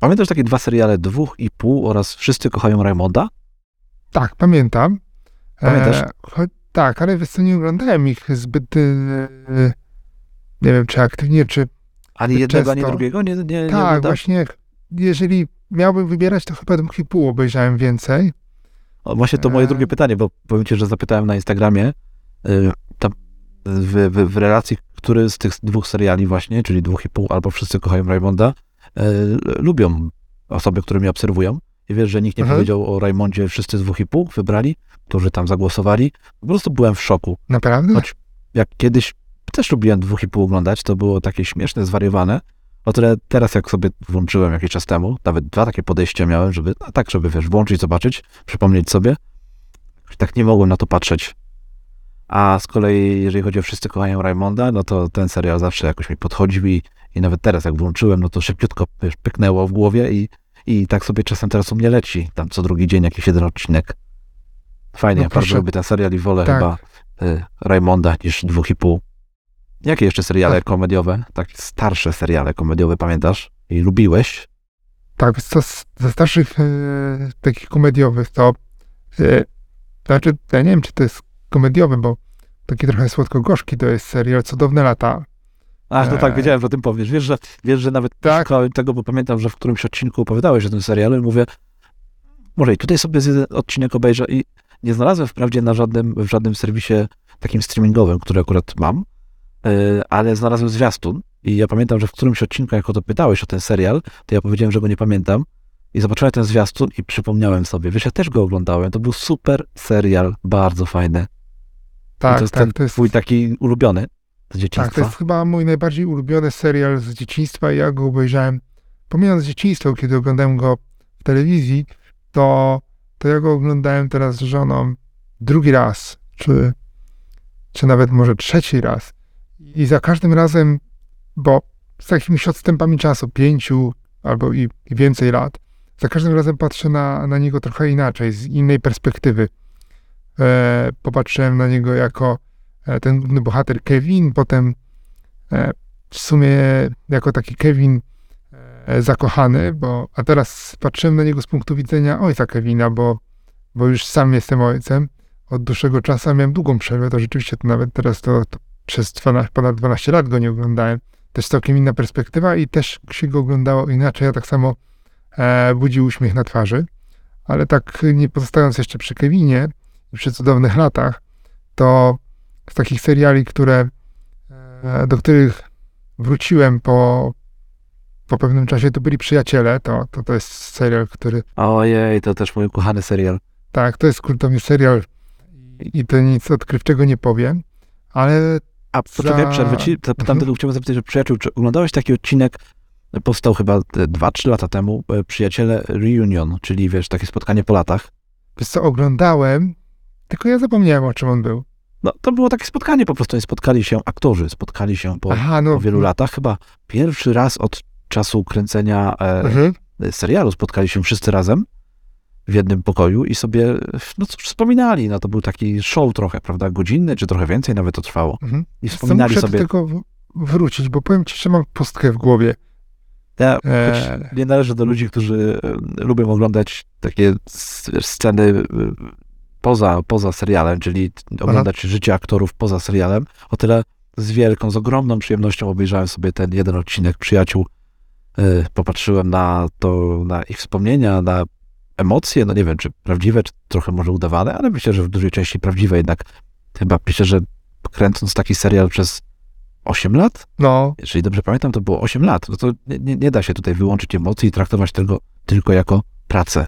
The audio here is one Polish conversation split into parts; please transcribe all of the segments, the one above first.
Pamiętasz takie dwa seriale, dwóch i pół oraz Wszyscy kochają Raymonda? Tak, pamiętam. Pamiętasz? E, tak, ale wiesz co, nie oglądałem ich zbyt, e, nie wiem, czy aktywnie, czy... Ani jednego, ani często. drugiego? Nie, nie, nie tak, właśnie, jeżeli miałbym wybierać, to chyba dwóch i pół obejrzałem więcej. O, właśnie to moje Eee. drugie pytanie, bo powiem ci, że zapytałem na Instagramie, y, tam w, w, w relacji, który z tych dwóch seriali właśnie, czyli dwóch i pół, albo Wszyscy kochają Raymonda, lubią osoby, które mnie obserwują. I wiesz, że nikt nie Mhm. powiedział o Raymondzie wszyscy z dwóch i pół wybrali, którzy tam zagłosowali. Po prostu byłem w szoku. Naprawdę? Choć jak kiedyś też lubiłem dwóch i pół oglądać, to było takie śmieszne, zwariowane. O tyle teraz, jak sobie włączyłem jakiś czas temu, nawet dwa takie podejścia miałem, żeby, no tak, żeby wiesz, włączyć, zobaczyć, przypomnieć sobie. Tak nie mogłem na to patrzeć. A z kolei, jeżeli chodzi o Wszyscy kochają Raymonda, no to ten serial zawsze jakoś mi podchodził i, i nawet teraz, jak włączyłem, no to szybciutko, pyknęło w głowie i, i tak sobie czasem teraz u mnie leci. Tam co drugi dzień jakiś jeden odcinek. Fajnie, No bardzo lubię ten serial i wolę Tak. chyba y, Raymonda niż dwóch i pół. Jakie jeszcze seriale Tak. komediowe, takie starsze seriale komediowe pamiętasz i lubiłeś? Tak, z, ze starszych e, takich komediowych to, e, znaczy, ja nie wiem, czy to jest komediowy, bo taki trochę słodko-gorzki to jest serial Cudowne lata. Ach, no tak, Eee. wiedziałem, że o tym powiesz. Wiesz, że, wiesz, że nawet Tak. szukałem tego, bo pamiętam, że w którymś odcinku opowiadałeś o tym serialu i mówię, może i tutaj sobie jeden odcinek obejrzę i nie znalazłem wprawdzie na żadnym, w żadnym serwisie takim streamingowym, który akurat mam, yy, ale znalazłem zwiastun i ja pamiętam, że w którymś odcinku, jak o to pytałeś o ten serial, to ja powiedziałem, że go nie pamiętam i zobaczyłem ten zwiastun i przypomniałem sobie. Wiesz, ja też go oglądałem. To był super serial, bardzo fajny. I Tak, to jest tak, ten to jest, twój taki ulubiony z dzieciństwa. tak, to jest chyba mój najbardziej ulubiony serial z dzieciństwa ja go obejrzałem, pomijając dzieciństwo, kiedy oglądałem go w telewizji, to, to ja go oglądałem teraz z żoną drugi raz, czy, czy nawet może trzeci raz. I za każdym razem, bo z jakimiś odstępami czasu, pięciu albo i, i więcej lat, za każdym razem patrzę na, na niego trochę inaczej, z innej perspektywy. E, popatrzyłem na niego jako ten główny bohater Kevin, potem e, w sumie jako taki Kevin e, zakochany, bo, a teraz patrzyłem na niego z punktu widzenia ojca Kevina, bo, bo już sam jestem ojcem. Od dłuższego czasu miałem długą przerwę, to rzeczywiście to nawet teraz to, to przez 12, ponad 12 lat go nie oglądałem. Też całkiem inna perspektywa i też się go oglądało inaczej, a tak samo e, budzi uśmiech na twarzy. Ale tak nie pozostając jeszcze przy Kevinie przy cudownych latach, to z takich seriali, które, e, do których wróciłem po, po pewnym czasie, to byli Przyjaciele. To, to, to jest serial, który, Ojej, to też mój ukochany serial. tak, to jest kultowy serial i to nic odkrywczego nie powiem, ale A poczekaj, Za- przerwę ci. Zapytam Mhm. tego, chciałbym zapytać, że przyjaciół, czy oglądałeś taki odcinek, powstał chyba 2-3 lata temu, e, Przyjaciele Reunion, czyli wiesz, takie spotkanie po latach. wiesz co, oglądałem, tylko ja zapomniałem, o czym on był. No, to było takie spotkanie po prostu, spotkali się, aktorzy spotkali się po, Aha, no. po wielu latach, chyba pierwszy raz od czasu kręcenia e, Mhm. serialu spotkali się wszyscy razem w jednym pokoju i sobie, no cóż, wspominali, no to był taki show trochę, prawda, godzinny, czy trochę więcej nawet to trwało. Mhm. I co, wspominali muszę sobie, w- wrócić, bo powiem ci, że mam pustkę w głowie. Ja, Eee. nie należę do ludzi, którzy lubią oglądać takie sceny poza, poza serialem, czyli oglądać życie aktorów poza serialem. O tyle z wielką, z ogromną przyjemnością obejrzałem sobie ten jeden odcinek Przyjaciół. E, Popatrzyłem na to, na ich wspomnienia, na emocje, no nie wiem, czy prawdziwe, czy trochę może udawane, ale myślę, że w dużej części prawdziwe jednak. Chyba myślę, że kręcąc taki serial przez 8 lat, No, jeżeli dobrze pamiętam, to było 8 lat. No to nie, nie, nie da się tutaj wyłączyć emocji i traktować tego tylko jako pracę.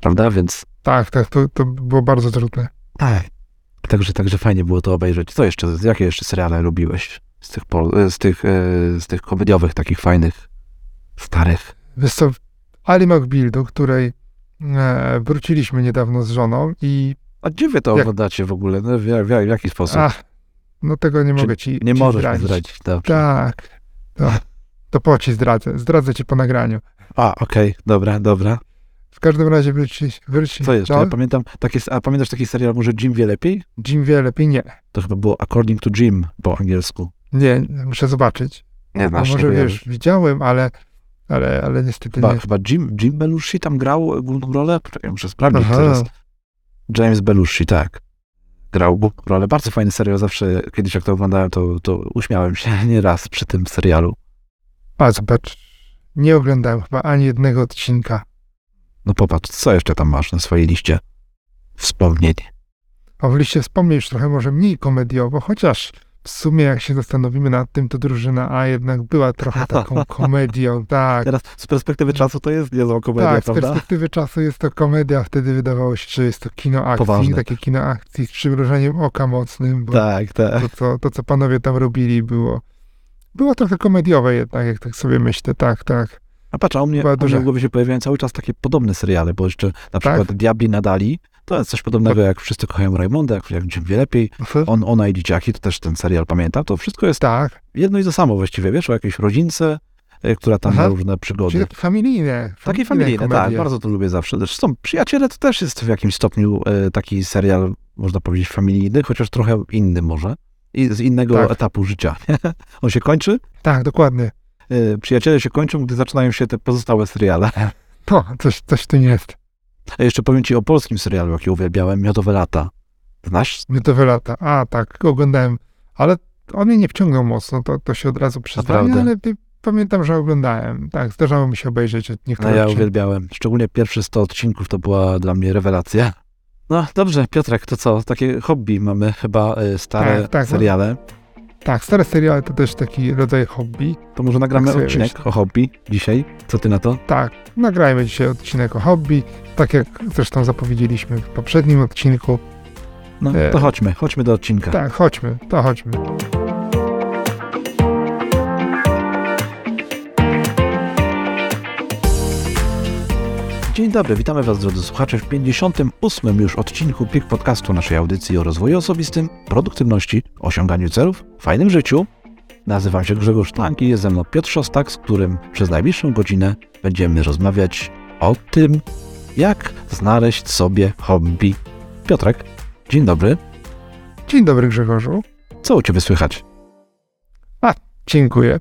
Prawda? Więc tak, tak, to, to było bardzo trudne. tak. Także, także fajnie było to obejrzeć. Co jeszcze, jakie jeszcze seriale lubiłeś z tych, pol- z tych, e, z tych komediowych, takich fajnych, starych? Wiesz co, Ali McBeal, do której e, wróciliśmy niedawno z żoną i A gdzie wy to Jak- oglądacie w ogóle? No, w, w, w jaki sposób? ach, no tego nie Czy mogę ci nie ci możesz zdradzić. zdradzić. Dobrze. Tak, to, to po ci zdradzę, zdradzę ci po nagraniu. A, okej, dobra, dobra. W każdym razie wróci, wróci. Co jeszcze? Ja pamiętam, takie, a pamiętasz taki serial, może Jim wie lepiej? Jim wie lepiej, nie. To chyba było According to Jim po angielsku. Nie, muszę zobaczyć. Nie No może wiesz, widziałem, ale ale, ale niestety Chyba, nie. chyba Jim, Jim Belushi tam grał główną rolę? Poczekaj, muszę sprawdzić Aha. teraz. James Belushi, tak. Grał główną rolę. Bardzo fajny serial. Zawsze kiedyś jak to oglądałem, to, to uśmiałem się nieraz przy tym serialu. A zobacz, nie oglądałem chyba ani jednego odcinka. No popatrz, co jeszcze tam masz na swojej liście wspomnień? A w liście wspomnień już trochę może mniej komediowo, chociaż w sumie jak się zastanowimy nad tym, to drużyna A jednak była trochę taką komedią, tak. Teraz z perspektywy czasu to jest niezła komedia, Tak, z prawda? perspektywy czasu jest to komedia, wtedy wydawało się, że jest to kino akcji, Poważne. takie kino akcji z przymrużeniem oka mocnym, bo Tak, tak. to, co, to, co panowie tam robili, było, było trochę komediowe jednak, jak tak sobie myślę, tak, tak. A patrz, a u mnie, Była u mnie w głowie się pojawiają cały czas takie podobne seriale, bo jeszcze na Tak? przykład Diabli nadali, to jest coś podobnego jak Wszyscy kochają Raymonda, jak, jak Czym wie lepiej, On, Ona i Dzieciaki, to też ten serial pamiętam, to wszystko jest Tak, jedno i to samo właściwie, wiesz, o jakiejś rodzince, e, która tam Aha. ma różne przygody. czyli takie familijne. Takie familijne, tak, komedie. bardzo to lubię zawsze. Zresztą Przyjaciele to też jest w jakimś stopniu e, taki serial, można powiedzieć, familijny, chociaż trochę inny może. I z innego Tak. etapu życia. On się kończy, Tak, dokładnie. E, Przyjaciele się kończą, gdy zaczynają się te pozostałe seriale. To, coś, coś tu nie jest. A jeszcze powiem ci o polskim serialu, jaki uwielbiałem, Miodowe Lata. Znasz? Miodowe lata. A, tak, oglądałem, ale on mnie nie wciągnął mocno, to, to się od razu przyznaję, ale pamiętam, że oglądałem. Tak, zdarzało mi się obejrzeć No niektóre ja odcinki. uwielbiałem. Szczególnie pierwsze 100 odcinków to była dla mnie rewelacja. No dobrze, Piotrek, to co? Takie hobby mamy chyba e, stare Tak, tak, no. Tak, stare seriale to też taki rodzaj hobby. To może nagramy Tak odcinek myślę. o hobby dzisiaj. Co ty na to? Tak, nagrajmy dzisiaj odcinek o hobby, tak jak zresztą zapowiedzieliśmy w poprzednim odcinku. No E, to chodźmy, chodźmy do odcinka. Tak, chodźmy, to chodźmy. Dzień dobry, witamy Was drodzy słuchacze w 58 już odcinku PIK Podcastu naszej audycji o rozwoju osobistym, produktywności, osiąganiu celów, fajnym życiu. Nazywam się Grzegorz Tank i jest ze mną Piotr Szostak, z którym przez najbliższą godzinę będziemy rozmawiać o tym, jak znaleźć sobie hobby. Piotrek, dzień dobry. Dzień dobry Grzegorzu. Co u Ciebie słychać? Dziękuję.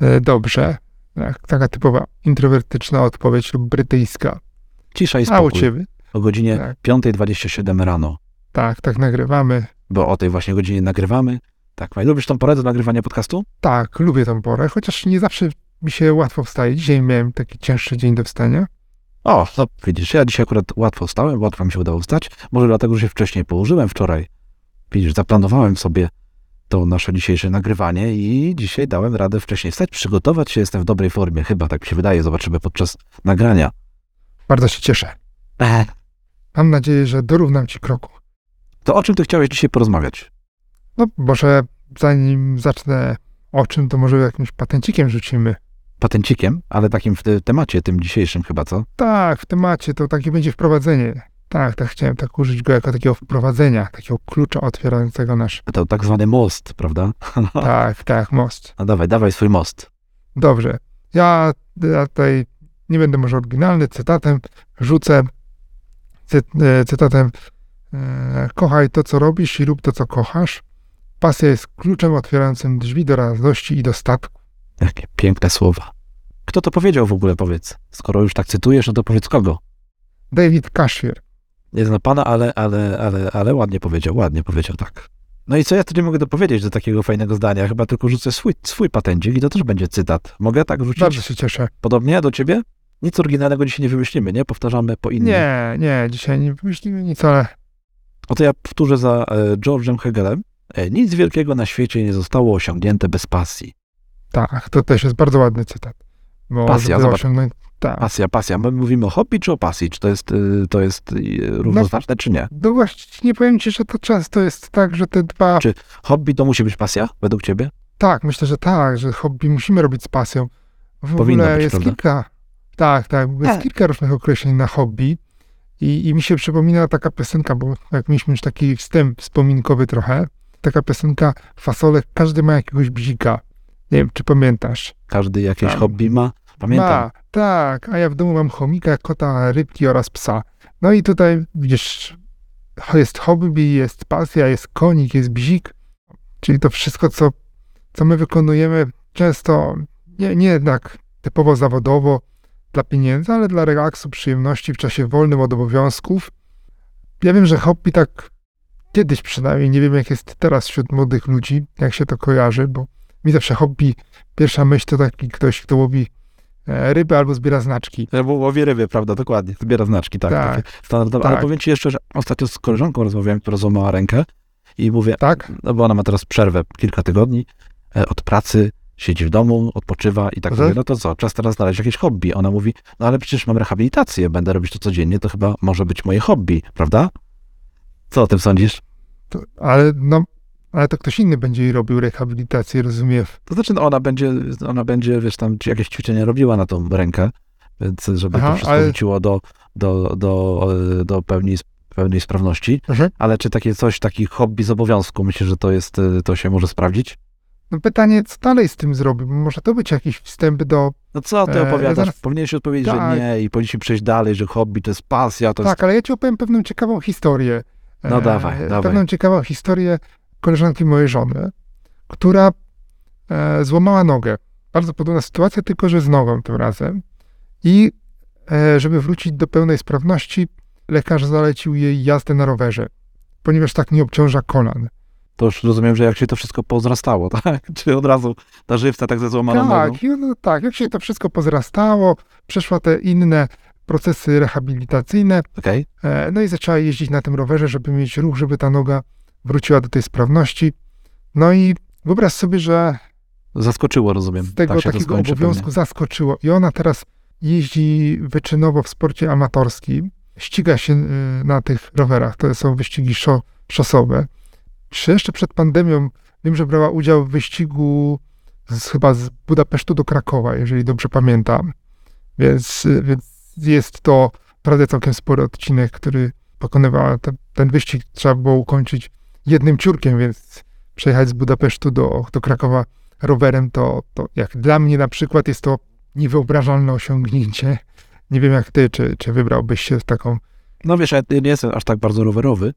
E, Dobrze. Tak, taka typowa introwertyczna odpowiedź lub brytyjska. Cisza i A u spokój. ciebie? O godzinie Tak. 5.27 rano, Tak, tak nagrywamy. bo o tej właśnie godzinie nagrywamy. Tak, Maj, lubisz tą porę do nagrywania podcastu? Tak, lubię tą porę, chociaż nie zawsze mi się łatwo wstaje. Dzisiaj miałem taki cięższy dzień do wstania. O, no widzisz, ja dzisiaj akurat łatwo wstałem, łatwo mi się udało wstać. Może dlatego, że się wcześniej położyłem wczoraj. Widzisz, zaplanowałem sobie to nasze dzisiejsze nagrywanie i dzisiaj dałem radę wcześniej wstać, przygotować się, jestem w dobrej formie, chyba tak mi się wydaje, zobaczymy podczas nagrania. Bardzo się cieszę. Mam nadzieję, że dorównam ci kroku. To o czym ty chciałeś dzisiaj porozmawiać? No, może zanim zacznę o czym, to może jakimś patencikiem rzucimy. Patencikiem, ale takim w te- temacie, tym dzisiejszym chyba, co? Tak, w temacie to takie będzie wprowadzenie. Tak, tak chciałem tak użyć go jako takiego wprowadzenia, takiego klucza otwierającego nasz. To tak zwany most, prawda? Tak, tak, most. No dawaj, dawaj swój most. Dobrze. Ja, ja tutaj nie będę może oryginalny, cytatem rzucę. Cy, e, cytatem e, kochaj to, co robisz i rób to, co kochasz. Pasja jest kluczem otwierającym drzwi do radości i dostatku. Jakie piękne słowa. Kto to powiedział w ogóle, powiedz? Skoro już tak cytujesz, no to powiedz kogo? David Kashir. Nie znam pana, ale, ale, ale, ale ładnie powiedział, ładnie powiedział, tak. No i co ja tutaj mogę dopowiedzieć do takiego fajnego zdania? Chyba tylko rzucę swój, swój patencik i to też będzie cytat. Mogę tak rzucić? Bardzo się cieszę. Podobnie do ciebie? Nic oryginalnego dzisiaj nie wymyślimy, nie? Powtarzamy po innym. Nie, nie, dzisiaj nie wymyślimy nic, ale Oto ja powtórzę za e, George'em Hegelem. E, nic wielkiego na świecie nie zostało osiągnięte bez pasji. tak, to też jest bardzo ładny cytat. Pasja, zobacz. osiągnąć, tak. Pasja, pasja. My mówimy o hobby czy o pasji? Czy to jest, y, to jest równoznaczne, czy nie? No właśnie, nie powiem ci, że to często jest tak, że te dwa... Czy- Hobby to musi być pasja, według ciebie? Tak, myślę, że tak, że hobby musimy robić z pasją. W Powinno ogóle być, jest prawda? kilka. Tak, tak, jest Tak. kilka różnych określeń na hobby. I, I mi się przypomina taka piosenka, bo jak mieliśmy już taki wstęp wspominkowy trochę, taka piosenka Fasole, każdy ma jakiegoś bzika. Nie wiem, czy pamiętasz. Każdy jakieś Tam. hobby ma? Pamiętam. Ma, tak, a ja w domu mam chomika, kota, rybki oraz psa. No i tutaj widzisz, jest hobby, jest pasja, jest konik, jest bzik, czyli to wszystko, co, co my wykonujemy, często nie, nie jednak typowo zawodowo dla pieniędzy, ale dla relaksu, przyjemności w czasie wolnym od obowiązków. Ja wiem, że hobby tak kiedyś przynajmniej, nie wiem jak jest teraz wśród młodych ludzi, jak się to kojarzy, bo mi zawsze hobby, pierwsza myśl to taki ktoś, kto łowi e, ryby albo zbiera znaczki. Bo łowi ryby, prawda, dokładnie. Zbiera znaczki, tak. Tak, standardowe. Ale tak. powiem ci jeszcze, że ostatnio z koleżanką rozmawiałem, która złamała rękę i mówię, Tak? no bo ona ma teraz przerwę kilka tygodni e, od pracy, siedzi w domu, odpoczywa i tak Mhm. mówię, no to co, czas teraz znaleźć jakieś hobby. Ona mówi, no ale przecież mam rehabilitację, będę robić to codziennie, to chyba może być moje hobby, prawda? Co o tym sądzisz? To, ale no, ale to ktoś inny będzie jej robił rehabilitację, rozumiem. To znaczy, no ona będzie, ona będzie, wiesz, tam jakieś ćwiczenia robiła na tą rękę, więc żeby Aha, to wszystko ale- wróciło do, do, do, do pełni, pełnej sprawności. Mhm. Ale czy takie coś, taki hobby z obowiązku, myślisz, że to jest, e, to się może sprawdzić? No pytanie, co dalej z tym zrobi? Może to być jakiś wstęp do... No co ty E, opowiadasz? zaraz- Powinieneś odpowiedzieć, Tak. że nie i powinniśmy przejść dalej, że hobby to jest pasja, to Tak, ale ja ci opowiem pewną ciekawą historię. No dawaj, dawaj. Pewną ciekawą historię koleżanki mojej żony, która e, złamała nogę. Bardzo podobna sytuacja, tylko że z nogą tym razem. I e, żeby wrócić do pełnej sprawności, lekarz zalecił jej jazdę na rowerze, ponieważ tak nie obciąża kolan. To już rozumiem, że jak się to wszystko pozrastało, tak? Czy od razu ta żywca tak ze złamaną? Tak, no, tak, jak się to wszystko pozrastało, przeszła te inne procesy rehabilitacyjne, Okej, E, No i zaczęła jeździć na tym rowerze, żeby mieć ruch, żeby ta noga wróciła do tej sprawności. No i wyobraź sobie, że zaskoczyło, rozumiem. z tego tak takiego obowiązku pewnie. zaskoczyło. I ona teraz jeździ wyczynowo w sporcie amatorskim, ściga się y, na tych rowerach. To są wyścigi szo, szosowe. Czy jeszcze przed pandemią wiem, że brała udział w wyścigu z, chyba z Budapesztu do Krakowa, jeżeli dobrze pamiętam. Więc, więc jest to naprawdę całkiem spory odcinek, który pokonywała. Ten, ten wyścig trzeba było ukończyć jednym ciurkiem, więc przejechać z Budapesztu do, do Krakowa rowerem, to, to jak dla mnie na przykład jest to niewyobrażalne osiągnięcie. Nie wiem jak ty, czy, czy wybrałbyś się w taką... No wiesz, ja nie jestem aż tak bardzo rowerowy,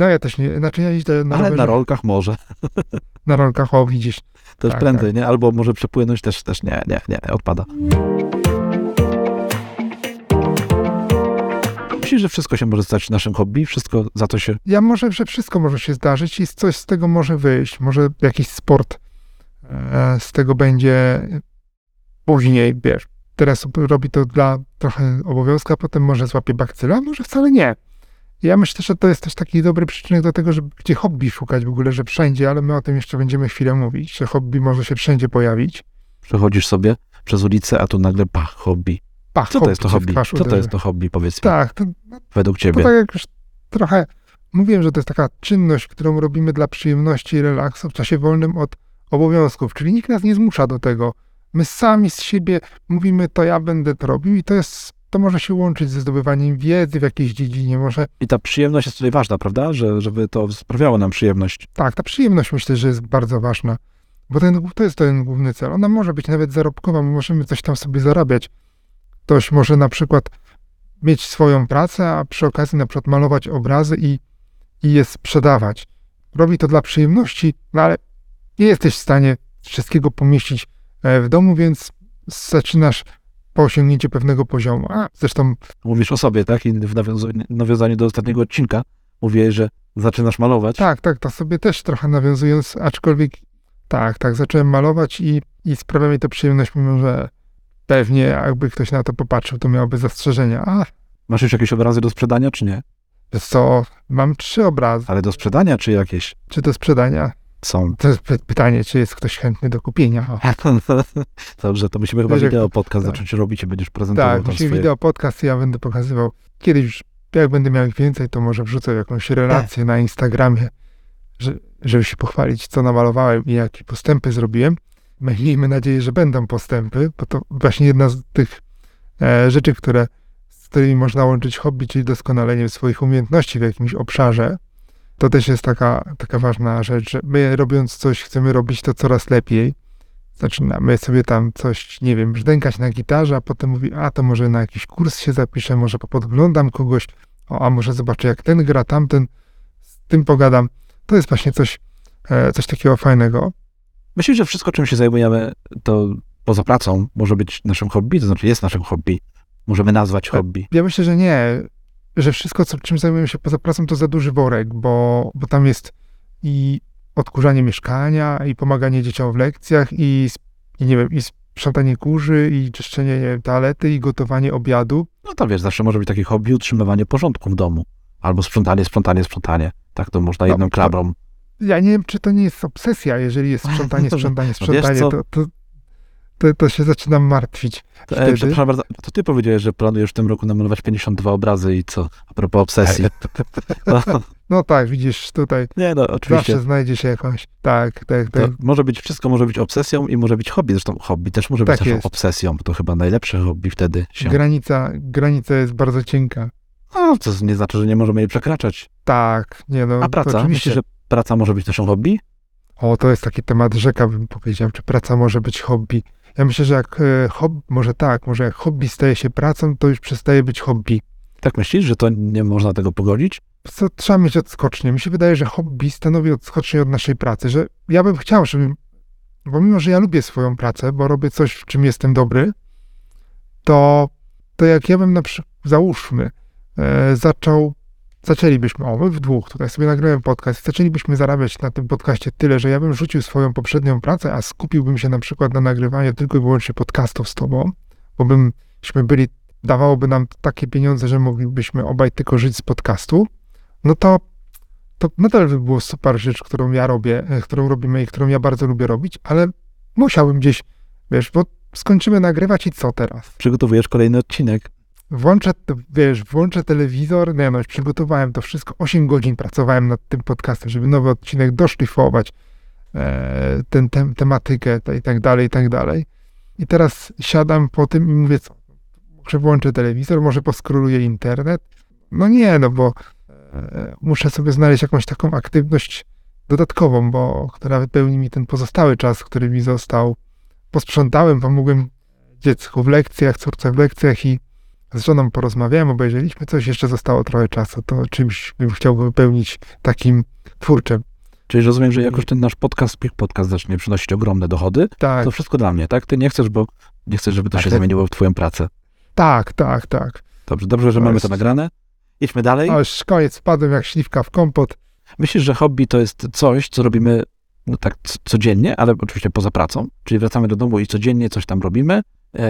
No ja też nie, znaczy ja na ale rowerze, na rolkach może. na rolkach, o widzisz. Też Tak, prędzej, nie? Albo może przepłynąć też, też nie, nie, nie, odpada. Myślisz, że wszystko się może stać naszym hobby? Wszystko za to się... Ja może, że wszystko może się zdarzyć i coś z tego może wyjść. Może jakiś sport e, z tego będzie później, wiesz. Teraz robi to dla trochę obowiązku, a potem może złapie bakcyla, może wcale nie. Ja myślę, że to jest też taki dobry przyczynek do tego, żeby gdzie hobby szukać w ogóle, że wszędzie, ale my o tym jeszcze będziemy chwilę mówić, że hobby może się wszędzie pojawić. Przechodzisz sobie przez ulicę, a tu nagle pach, hobby. Pach, Co to jest to hobby? Co to uderzy. jest to hobby, powiedz mi, Tak, to, no, według to ciebie? tak jak już trochę mówiłem, że to jest taka czynność, którą robimy dla przyjemności i relaksu w czasie wolnym od obowiązków, czyli nikt nas nie zmusza do tego. My sami z siebie mówimy, to ja będę to robił i to jest, to może się łączyć ze zdobywaniem wiedzy w jakiejś dziedzinie, może I ta przyjemność jest tutaj ważna, prawda? Że, żeby to sprawiało nam przyjemność. tak, ta przyjemność myślę, że jest bardzo ważna, bo ten, to jest ten główny cel. Ona może być nawet zarobkowa, my możemy coś tam sobie zarabiać. Ktoś może na przykład mieć swoją pracę, a przy okazji na przykład malować obrazy i, i je sprzedawać. Robi to dla przyjemności, no ale nie jesteś w stanie wszystkiego pomieścić e, w domu, więc zaczynasz po osiągnięciu pewnego poziomu. A zresztą Mówisz o sobie, tak? I w nawiązaniu do ostatniego odcinka mówiłeś, że zaczynasz malować. tak, tak, to sobie też trochę nawiązując, aczkolwiek tak, tak, zacząłem malować i, i sprawia mi to przyjemność, mimo że pewnie jakby ktoś na to popatrzył, to miałby zastrzeżenia. A, Masz już jakieś obrazy do sprzedania, czy nie? wiesz co, mam trzy obrazy. Ale do sprzedania, czy jakieś Czy do sprzedania? Są? To jest py- pytanie, czy jest ktoś chętny do kupienia. Dobrze, to musimy chyba wideo podcast tak. zacząć robić i będziesz prezentował Tak, musimy swoje... wideo podcast, ja będę pokazywał. Kiedyś, już, jak będę miał ich więcej, to może wrzucę jakąś relację na Instagramie, że, żeby się pochwalić, co namalowałem i jakie postępy zrobiłem. Miejmy nadzieję, że będą postępy, bo to właśnie jedna z tych e, rzeczy, które, z którymi można łączyć hobby, czyli doskonalenie swoich umiejętności w jakimś obszarze. To też jest taka, taka ważna rzecz, że my robiąc coś, chcemy robić to coraz lepiej. Zaczynamy sobie tam coś, nie wiem, brzdękać na gitarze, a potem mówi, a to może na jakiś kurs się zapiszę, może podglądam kogoś, o, a może zobaczę jak ten gra, tamten, z tym pogadam. To jest właśnie coś, e, coś takiego fajnego. Myślisz, że wszystko, czym się zajmujemy, to poza pracą może być naszym hobby, to znaczy jest naszym hobby. Możemy nazwać Tak. hobby. Ja myślę, że nie, że wszystko, co, czym zajmujemy się poza pracą, to za duży worek, bo, bo tam jest i odkurzanie mieszkania, i pomaganie dzieciom w lekcjach, i, i nie wiem, i sprzątanie kurzy, i czyszczenie nie wiem, toalety, i gotowanie obiadu. No to wiesz, zawsze może być takie hobby utrzymywanie porządku w domu. Albo sprzątanie, sprzątanie, sprzątanie. Tak to można No, jedną klabrą. Ja nie wiem, czy to nie jest obsesja, jeżeli jest sprzątanie, sprzątanie, sprzątanie, co? to, to, to, to się zaczynam martwić. To, Wtedy- e, przepraszam bardzo, to ty powiedziałeś, że planujesz w tym roku namalować 52 obrazy i co? A propos obsesji. No, No tak, widzisz, tutaj nie no, oczywiście. zawsze znajdzie się jakąś, tak, tak, To tak. może być, wszystko może być obsesją i może być hobby. Zresztą hobby też może być Tak naszą obsesją, bo to chyba najlepsze hobby wtedy się... Granica, granica jest bardzo cienka. No, to nie znaczy, że nie możemy jej przekraczać. Tak, nie no, A to praca? oczywiście. Myślisz, że praca może być naszą hobby? O, to jest taki temat rzeka, bym powiedział, czy praca może być hobby. Ja myślę, że jak e, hobby, może tak, może jak hobby staje się pracą, to już przestaje być hobby. Tak myślisz, że to nie można tego pogodzić? Co trzeba mieć odskocznie? Mi się wydaje, że hobby stanowi odskocznie od naszej pracy, że ja bym chciał, żeby, bo mimo, że ja lubię swoją pracę, bo robię coś, w czym jestem dobry, to, to jak ja bym na przykład, załóżmy, e, zaczął, zaczęlibyśmy, o, my w dwóch, tutaj sobie nagrałem podcast, zaczęlibyśmy zarabiać na tym podcaście tyle, że ja bym rzucił swoją poprzednią pracę, a skupiłbym się na przykład na nagrywaniu tylko i wyłącznie podcastów z tobą, bo byśmy byli, dawałoby nam takie pieniądze, że moglibyśmy obaj tylko żyć z podcastu, no to, to nadal by było super rzecz, którą ja robię, e, którą robimy i którą ja bardzo lubię robić, ale musiałbym gdzieś, wiesz, bo skończymy nagrywać i co teraz? Przygotowujesz kolejny odcinek. Włączę, wiesz, włączę telewizor, nie no, przygotowałem to wszystko, 8 godzin pracowałem nad tym podcastem, żeby nowy odcinek doszlifować, e, ten, tem, tematykę te, i tak dalej, i tak dalej. I teraz siadam po tym i mówię, co, może włączę telewizor, może poskroluję internet? No nie, no bo e, muszę sobie znaleźć jakąś taką aktywność dodatkową, bo która wypełni mi ten pozostały czas, który mi został. Posprzątałem, pomogłem dziecku w lekcjach, córce w lekcjach i z żoną porozmawiałem, obejrzeliśmy coś, jeszcze zostało trochę czasu, to czymś bym chciał wypełnić takim twórczym. Czyli rozumiem, że jakoś ten nasz podcast, Pik Podcast zacznie przynosić ogromne dochody. Tak, To wszystko dla mnie, tak? Ty nie chcesz, bo nie chcesz, żeby to Tak, się tak. zamieniło w twoją pracę. tak, tak, tak. Dobrze, dobrze, że mamy to nagrane. Idźmy dalej. A już koniec, wpadłem jak śliwka w kompot. Myślisz, że hobby to jest coś, co robimy no tak codziennie, ale oczywiście poza pracą? Czyli wracamy do domu i codziennie coś tam robimy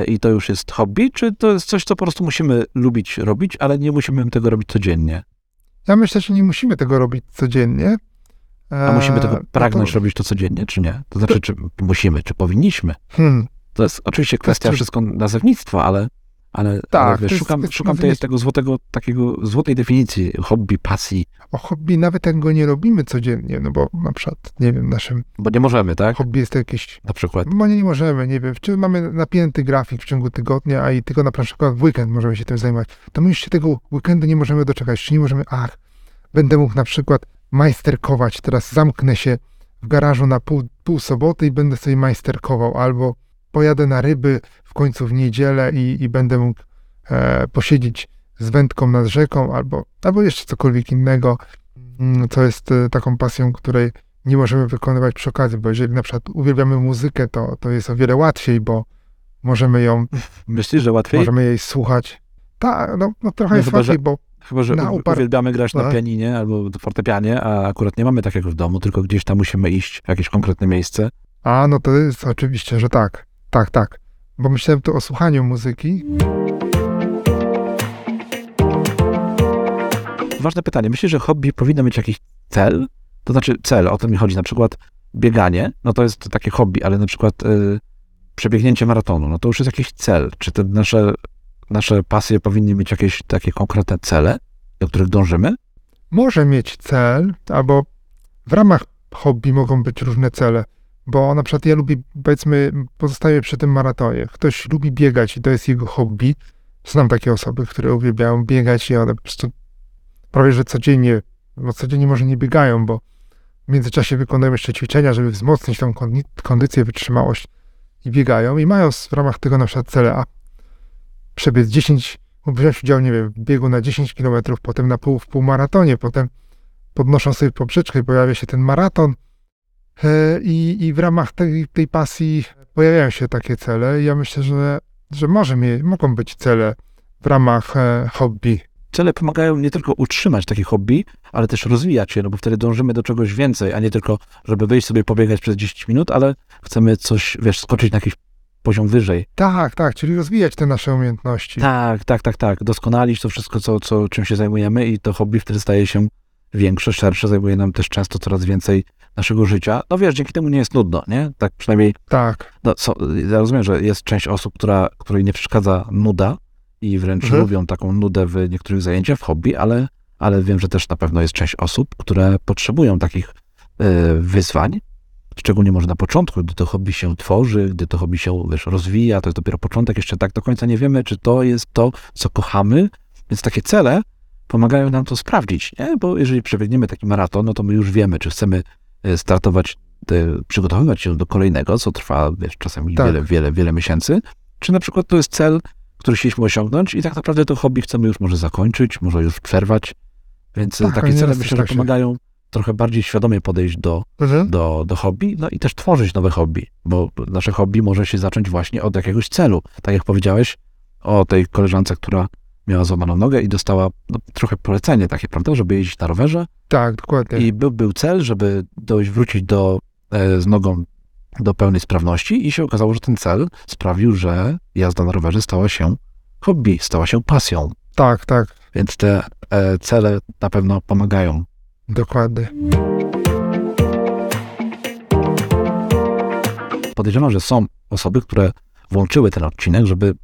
i to już jest hobby? Czy to jest coś, co po prostu musimy lubić robić, ale nie musimy tego robić codziennie? Ja myślę, że nie musimy tego robić codziennie. A musimy tego pragnąć no to, robić to codziennie, czy nie? To znaczy, czy musimy, czy powinniśmy? hmm, To jest oczywiście kwestia czy- wszystko nazewnictwa, ale, ale, Tak, ale to wiesz, jest szukam, kwestia szukam tej, tego złotego, takiego złotej definicji hobby, pasji, o hobby nawet jak go nie robimy codziennie, no bo na przykład, nie wiem, naszym bo nie możemy, tak? hobby jest jakieś, Na przykład. bo nie, nie możemy, nie wiem, czy mamy napięty grafik w ciągu tygodnia, a i tylko na przykład w weekend możemy się tym zajmować, to my już się tego weekendu nie możemy doczekać, czy nie możemy, ach, będę mógł na przykład majsterkować, teraz zamknę się w garażu na pół, pół soboty i będę sobie majsterkował, albo pojadę na ryby w końcu w niedzielę i, i będę mógł e, posiedzieć z wędką nad rzeką, albo, albo jeszcze cokolwiek innego, mm, co jest e, taką pasją, której nie możemy wykonywać przy okazji, bo jeżeli na przykład uwielbiamy muzykę, to, to jest o wiele łatwiej, bo możemy ją, Myślisz, że łatwiej? możemy jej słuchać. Tak, no, no trochę No jest chyba, łatwiej, bo Chyba, że na upar- uwielbiamy grać na No. pianinie albo fortepianie, a akurat nie mamy takiego w domu, tylko gdzieś tam musimy iść w jakieś konkretne miejsce. A, no to jest oczywiście, że tak. Tak, tak. Bo myślałem tu o słuchaniu muzyki. Ważne pytanie. Myślisz, że hobby powinno mieć jakiś cel? To znaczy cel, o to mi chodzi. Na przykład bieganie, no to jest takie hobby, ale na przykład y, przebiegnięcie maratonu, no to już jest jakiś cel. Czy te nasze, nasze pasje powinny mieć jakieś takie konkretne cele, do których dążymy? Może mieć cel, albo w ramach hobby mogą być różne cele. Bo na przykład ja lubię, powiedzmy, pozostaję przy tym maratonie. Ktoś lubi biegać i to jest jego hobby. Znam takie osoby, które uwielbiają biegać i one po prostu prawie że codziennie, no codziennie może nie biegają, bo w międzyczasie wykonują jeszcze ćwiczenia, żeby wzmocnić tą kondycję, wytrzymałość i biegają i mają w ramach tego na przykład cele, a przebiec 10, wziąć udział, nie wiem, w biegu na 10 km, potem na pół, w półmaratonie, potem podnoszą sobie poprzeczkę i pojawia się ten maraton. E, I, I w ramach tej, tej pasji pojawiają się takie cele. Ja myślę, że, że może mie- mogą być cele w ramach e, hobby. Cele pomagają nie tylko utrzymać takie hobby, ale też rozwijać je, no bo wtedy dążymy do czegoś więcej, a nie tylko, żeby wyjść sobie pobiegać przez 10 minut, ale chcemy coś, wiesz, skoczyć na jakiś poziom wyżej. Tak, tak, czyli rozwijać te nasze umiejętności. Tak, tak, tak, tak. Doskonalić to wszystko, co, co, czym się zajmujemy i to hobby wtedy staje się większe, szersze, zajmuje nam też często coraz więcej naszego życia. No wiesz, dzięki temu nie jest nudno, nie? Tak przynajmniej, Tak, no, so, ja rozumiem, że jest część osób, która, której nie przeszkadza nuda i wręcz Mhm. lubią taką nudę w niektórych zajęciach, w hobby, ale, ale wiem, że też na pewno jest część osób, które potrzebują takich e, wyzwań, szczególnie może na początku, gdy to hobby się tworzy, gdy to hobby się, wiesz, rozwija, to jest dopiero początek, jeszcze tak do końca nie wiemy, czy to jest to, co kochamy, więc takie cele pomagają nam to sprawdzić, nie? Bo jeżeli przebiegniemy taki maraton, no to my już wiemy, czy chcemy e, startować, przygotowywać się do kolejnego, co trwa, wiesz, czasami Tak. wiele, wiele, wiele miesięcy, czy na przykład to jest cel, który chcieliśmy osiągnąć i tak naprawdę to hobby chcemy już może zakończyć, może już przerwać, więc e, Tak, takie cele myślę, że pomagają trochę bardziej świadomie podejść do, mhm. do, do hobby, no i też tworzyć nowe hobby, bo nasze hobby może się zacząć właśnie od jakiegoś celu. Tak jak powiedziałeś o tej koleżance, która miała złamaną nogę i dostała no, trochę polecenie takie, prawda, żeby jeździć na rowerze tak, dokładnie. i był, był cel, żeby dojść, wrócić do, e, z nogą do pełnej sprawności i się okazało, że ten cel sprawił, że jazda na rowerze stała się hobby, stała się pasją, Tak, tak, więc te e, cele na pewno pomagają. dokładnie. Podejrzewam, że są osoby, które włączyły ten odcinek, żeby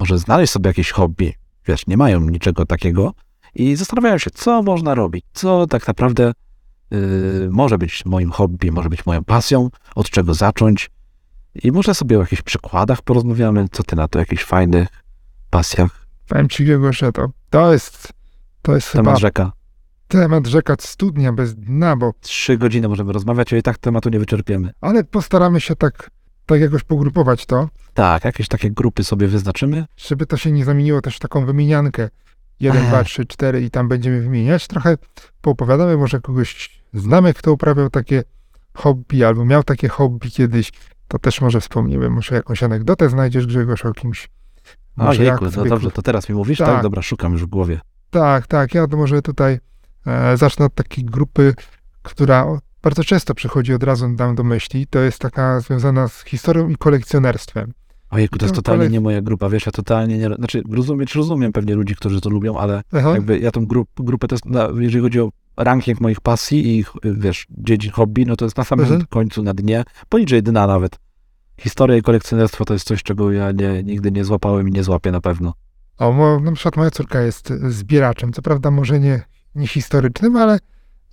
może znaleźć sobie jakieś hobby. Wiesz, nie mają niczego takiego i zastanawiają się, co można robić, co tak naprawdę yy, może być moim hobby, może być moją pasją, od czego zacząć. I może sobie o jakichś przykładach porozmawiamy, co ty na to, jakichś fajnych pasjach. Powiem ci, Grzegorz, że to, to jest, to jest chyba Temat rzeka. temat rzeka studnia bez dna, bo, Trzy godziny możemy rozmawiać, a i tak tematu nie wyczerpiemy. ale postaramy się tak, tak jakoś pogrupować to, Tak, jakieś takie grupy sobie wyznaczymy. żeby to się nie zamieniło też w taką wymieniankę. Jeden, Ech. dwa, trzy, cztery i tam będziemy wymieniać. Trochę poopowiadamy, może kogoś znamy, kto uprawiał takie hobby albo miał takie hobby kiedyś. To też może wspomnimy, może jakąś anegdotę znajdziesz, Grzegorz, o kimś. Może Ojejku, jak to zwykły- dobrze, to teraz mi mówisz? Tak. Tak, dobra, szukam już w głowie. Tak, tak. Ja to może tutaj e, zacznę od takiej grupy, która o- bardzo często przychodzi od razu nam do myśli. To jest taka związana z historią i kolekcjonerstwem. Ojejku, to jest To totalnie nie moja grupa, wiesz, ja totalnie nie, znaczy rozumieć rozumiem pewnie ludzi, którzy to lubią, ale Aha. jakby ja tą grup, grupę, to jest, na, jeżeli chodzi o ranking moich pasji i wiesz, dziedzin hobby, no to jest na samym Mhm. końcu, na dnie, poniżej dna nawet. Historia i kolekcjonerstwo to jest coś, czego ja nie, nigdy nie złapałem i nie złapię na pewno. O, na przykład moja córka jest zbieraczem. Co prawda może nie, nie historycznym, ale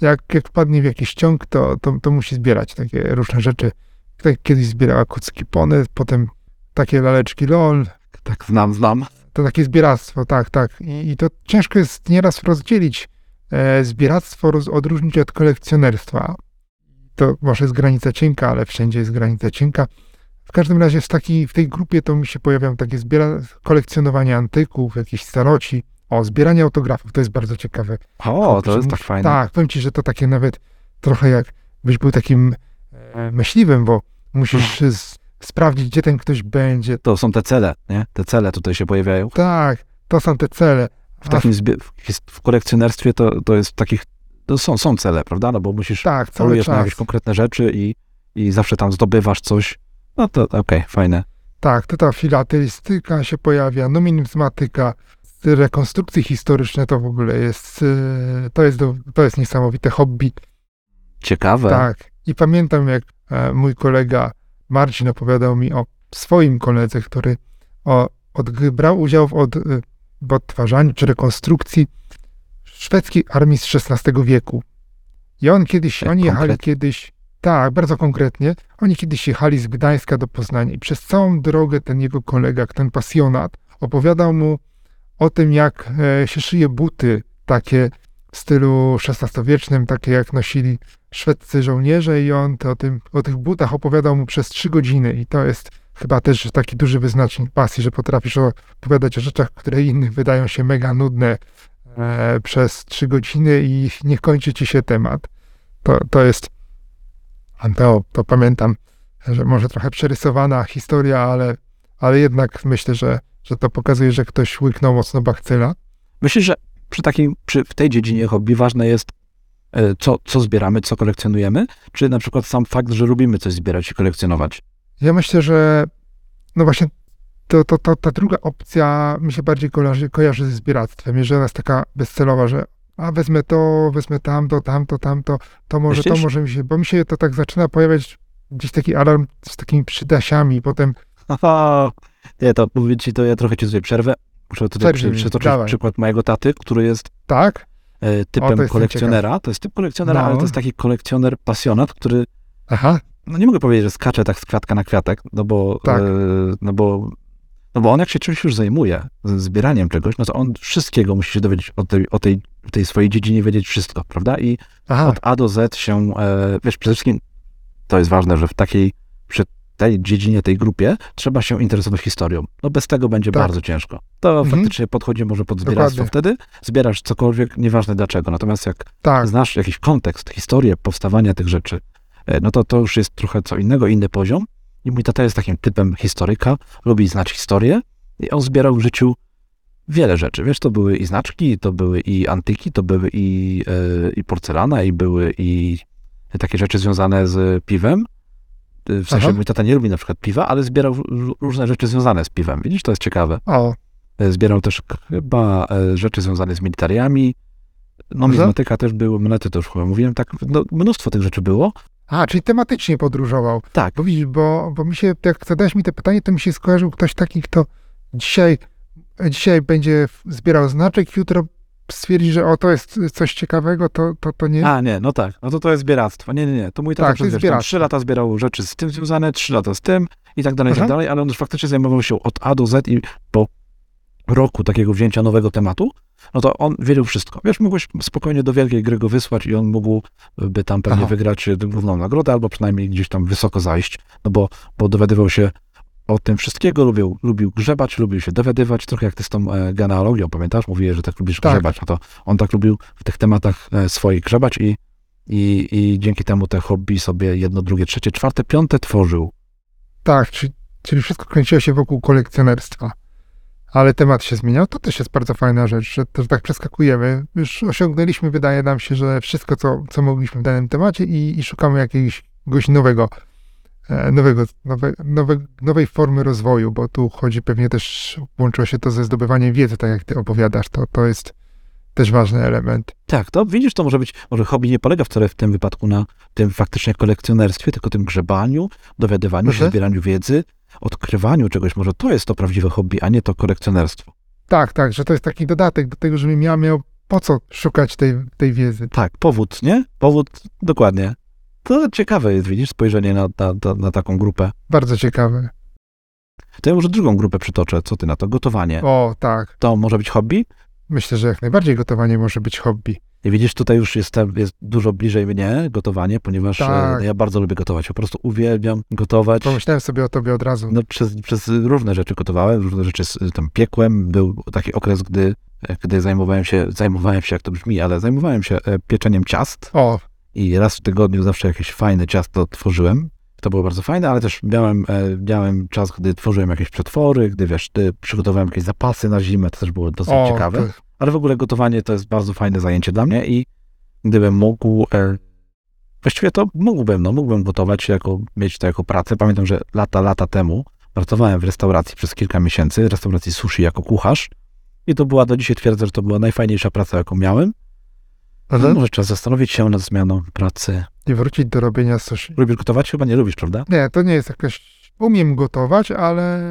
jak, jak wpadnie w jakiś ciąg, to, to, to musi zbierać takie różne rzeczy. Tak kiedyś zbierała kucki pony, potem takie laleczki LOL. Tak, znam, znam. To takie zbieractwo, tak, tak. I, i to ciężko jest nieraz rozdzielić e, zbieractwo, roz, odróżnić od kolekcjonerstwa. To może jest granica cienka, ale wszędzie jest granica cienka. W każdym razie w, taki, w tej grupie to mi się pojawiają takie zbiera, kolekcjonowanie antyków, jakichś staroci. O, zbieranie autografów, to jest bardzo ciekawe. O, to jest tak fajne. Tak, powiem ci, że to takie nawet trochę jak byś był takim e, myśliwym, bo musisz s- sprawdzić, gdzie ten ktoś będzie. To są te cele, nie? Te cele tutaj się pojawiają. Tak, to są te cele. W takim zbie- w, kolekcjonerstwie to, to jest takich, to są, są cele, prawda? No bo musisz Tak, cały polujesz na czas. jakieś konkretne rzeczy i, i zawsze tam zdobywasz coś. No to okej, fajne. Tak, to ta filatelistyka się pojawia, numizmatyka, rekonstrukcje historyczne to w ogóle jest, e, to jest, to jest niesamowite hobby. Ciekawe. Tak. I pamiętam, jak e, mój kolega Marcin opowiadał mi o swoim koledze, który o, od, brał udział w, od, w odtwarzaniu czy rekonstrukcji szwedzkiej armii z XVI wieku. I on kiedyś, Tak oni jechali konkretnie? kiedyś, tak, bardzo konkretnie, oni kiedyś jechali z Gdańska do Poznania i przez całą drogę ten jego kolega, ten pasjonat, opowiadał mu o tym, jak e, się szyje buty takie w stylu XVI-wiecznym, takie jak nosili szwedzcy żołnierze i on to o, tym, o tych butach opowiadał mu przez trzy godziny i to jest chyba też taki duży wyznacznik pasji, że potrafisz opowiadać o rzeczach, które innych wydają się mega nudne e, przez trzy godziny i nie kończy ci się temat. To, to jest Anteo, to pamiętam, że może trochę przerysowana historia, ale, ale jednak myślę, że, że to pokazuje, że ktoś łyknął mocno bakcyla. Myślisz, że przy takim, przy, w tej dziedzinie hobby ważne jest, e, co, co zbieramy, co kolekcjonujemy, czy na przykład sam fakt, że lubimy coś zbierać i kolekcjonować? Ja myślę, że no właśnie to, to, to, ta druga opcja mi się bardziej kojarzy, kojarzy ze zbieractwem, jeżeli ona jest taka bezcelowa, że a wezmę to, wezmę tamto, tamto, tamto, to może, to Myślisz? może mi się, bo mi się to tak zaczyna pojawiać gdzieś taki alarm z takimi przydasiami, potem Aha, nie, to mówię ci, to ja trochę ci tutaj przerwę. Muszę tutaj przy, przytoczyć dawaj. przykład mojego taty, który jest tak, e, O, typem jestem kolekcjonera. To jest typ kolekcjonera, No. ale to jest taki kolekcjoner pasjonat, który, aha, no nie mogę powiedzieć, że skacze tak z kwiatka na kwiatek, no bo, Tak. e, no bo, no bo on jak się czymś już zajmuje, zbieraniem czegoś, no to on wszystkiego musi się dowiedzieć o tej, o tej, tej swojej dziedzinie, wiedzieć wszystko, prawda? I aha, od A do Z się, e, wiesz, przede wszystkim to jest ważne, że w takiej, przy tej dziedzinie, tej grupie trzeba się interesować historią. No bez tego będzie Tak. bardzo ciężko. To Mhm. faktycznie podchodzi może pod zbieractwo Dokładnie. wtedy, zbierasz cokolwiek, nieważne dlaczego. Natomiast jak tak, znasz jakiś kontekst, historię powstawania tych rzeczy, e, no to to już jest trochę co innego, inny poziom. I mój tata jest takim typem historyka, lubi znać historię i on zbierał w życiu wiele rzeczy. Wiesz, to były i znaczki, to były i antyki, to były i, e, i porcelana, i były i takie rzeczy związane z piwem. E, W sensie Aha. mój tata nie lubi na przykład piwa, ale zbierał ró- różne rzeczy związane z piwem. Widzisz, to jest ciekawe. o, E, Zbierał też chyba e, rzeczy związane z militariami. No, też było, monety to już chyba mówiłem, tak, no, mnóstwo tych rzeczy było. a, czyli tematycznie podróżował. Tak, Bo widzisz, bo, bo mi się, jak zadałeś mi te pytanie, to mi się skojarzył ktoś taki, kto dzisiaj, dzisiaj będzie zbierał znaczek, jutro stwierdzi, że o, to jest coś ciekawego, to, to, to nie. A, nie, no tak. No to to jest zbieractwo. Nie, nie, nie. To mój tata Tak, przez wiesz, tam zbieractwo. trzy lata zbierał rzeczy z tym związane, trzy lata z tym i tak dalej, i tak dalej, ale on już faktycznie zajmował się od A do Z i po roku takiego wzięcia nowego tematu, no to on wiedział wszystko. Wiesz, mógłbyś spokojnie do wielkiej gry go wysłać i on mógłby tam pewnie Aha. wygrać e, główną nagrodę, albo przynajmniej gdzieś tam wysoko zajść, no bo, bo dowiadywał się o tym wszystkiego, lubił, lubił grzebać, lubił się dowiadywać, trochę jak ty z tą e, genealogią, pamiętasz? Mówiłeś, że tak lubisz Tak. grzebać, no to on tak lubił w tych tematach e, swoich grzebać i, i, i dzięki temu te hobby sobie jedno, drugie, trzecie, czwarte, piąte tworzył. Tak, czyli, czyli wszystko kręciło się wokół kolekcjonerstwa. Ale temat się zmieniał. To też jest bardzo fajna rzecz, że, tak przeskakujemy. Już osiągnęliśmy, wydaje nam się, że wszystko, co, co mogliśmy w danym temacie i, i szukamy jakiegoś nowego, nowego, nowe, nowe, nowej formy rozwoju, bo tu chodzi pewnie też, łączyło się to ze zdobywaniem wiedzy, tak jak ty opowiadasz. To, to jest też ważny element. Tak, to widzisz, to może być, może hobby nie polega wcale w tym wypadku na tym faktycznie kolekcjonerstwie, tylko tym grzebaniu, dowiadywaniu się, Mhm. zbieraniu wiedzy, odkrywaniu czegoś. Może to jest to prawdziwe hobby, a nie to kolekcjonerstwo. Tak, tak, że to jest taki dodatek do tego, żebym ja miał po co szukać tej, tej wiedzy. Tak, powód, nie? Powód, dokładnie. To ciekawe jest, widzisz, spojrzenie na, na, na, taką grupę. Bardzo ciekawe. To ja może drugą grupę przytoczę. Co ty na to? Gotowanie. O, tak. To może być hobby? Myślę, że jak najbardziej gotowanie może być hobby. I widzisz, tutaj już jest, jest dużo bliżej mnie gotowanie, ponieważ Tak. e, ja bardzo lubię gotować. Po prostu uwielbiam gotować. Pomyślałem sobie o tobie od razu. No, przez, przez różne rzeczy gotowałem, różne rzeczy z, tam piekłem. Był taki okres, gdy, gdy zajmowałem się, zajmowałem się, jak to brzmi, ale zajmowałem się e, pieczeniem ciast O, i raz w tygodniu zawsze jakieś fajne ciasto tworzyłem. To było bardzo fajne, ale też miałem, e, miałem czas, gdy tworzyłem jakieś przetwory, gdy wiesz, gdy przygotowałem jakieś zapasy na zimę, to też było dosyć o ciekawe. to- Ale w ogóle gotowanie to jest bardzo fajne zajęcie dla mnie i gdybym mógł, e, właściwie to mógłbym, no mógłbym gotować, jako, mieć to jako pracę. Pamiętam, że lata, lata temu pracowałem w restauracji przez kilka miesięcy, restauracji sushi jako kucharz i to była, do dzisiaj twierdzę, że to była najfajniejsza praca, jaką miałem. Mhm. może czas zastanowić się nad zmianą pracy. Nie wrócić do robienia sushi. Lubisz gotować? Chyba nie lubisz, prawda? Nie, to nie jest jakaś... Umiem gotować, ale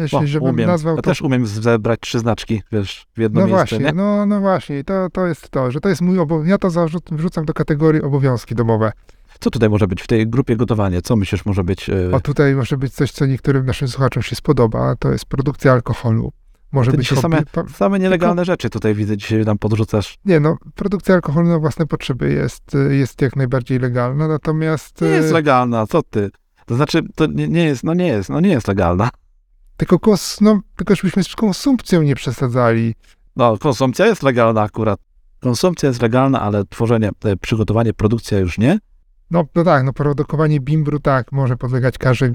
jeśli O, żebym umiem. nazwał Ja to... też umiem zebrać trzy znaczki, wiesz, w jedno No miejsce, właśnie, nie? no, no właśnie, to, to jest to, że to jest mój obowiązek. Ja to wrzucam do kategorii obowiązki domowe. Co tutaj może być w tej grupie gotowanie? Co myślisz może być? e, O tutaj może być coś, co niektórym naszym słuchaczom się spodoba, to jest produkcja alkoholu. Może być hobby... same- Same nielegalne rzeczy tutaj widzę, dzisiaj nam podrzucasz. Nie no, produkcja alkoholu na własne potrzeby jest, jest jak najbardziej legalna, natomiast... Nie jest y, legalna, co ty? To znaczy, to nie, nie jest, no nie jest, no nie jest legalna. Tylko, kos, no, tylko żebyśmy z konsumpcją nie przesadzali. No, konsumpcja jest legalna akurat. Konsumpcja jest legalna, ale tworzenie, e, przygotowanie, produkcja już nie. No, no tak, no produkowanie bimbru tak, może podlegać karze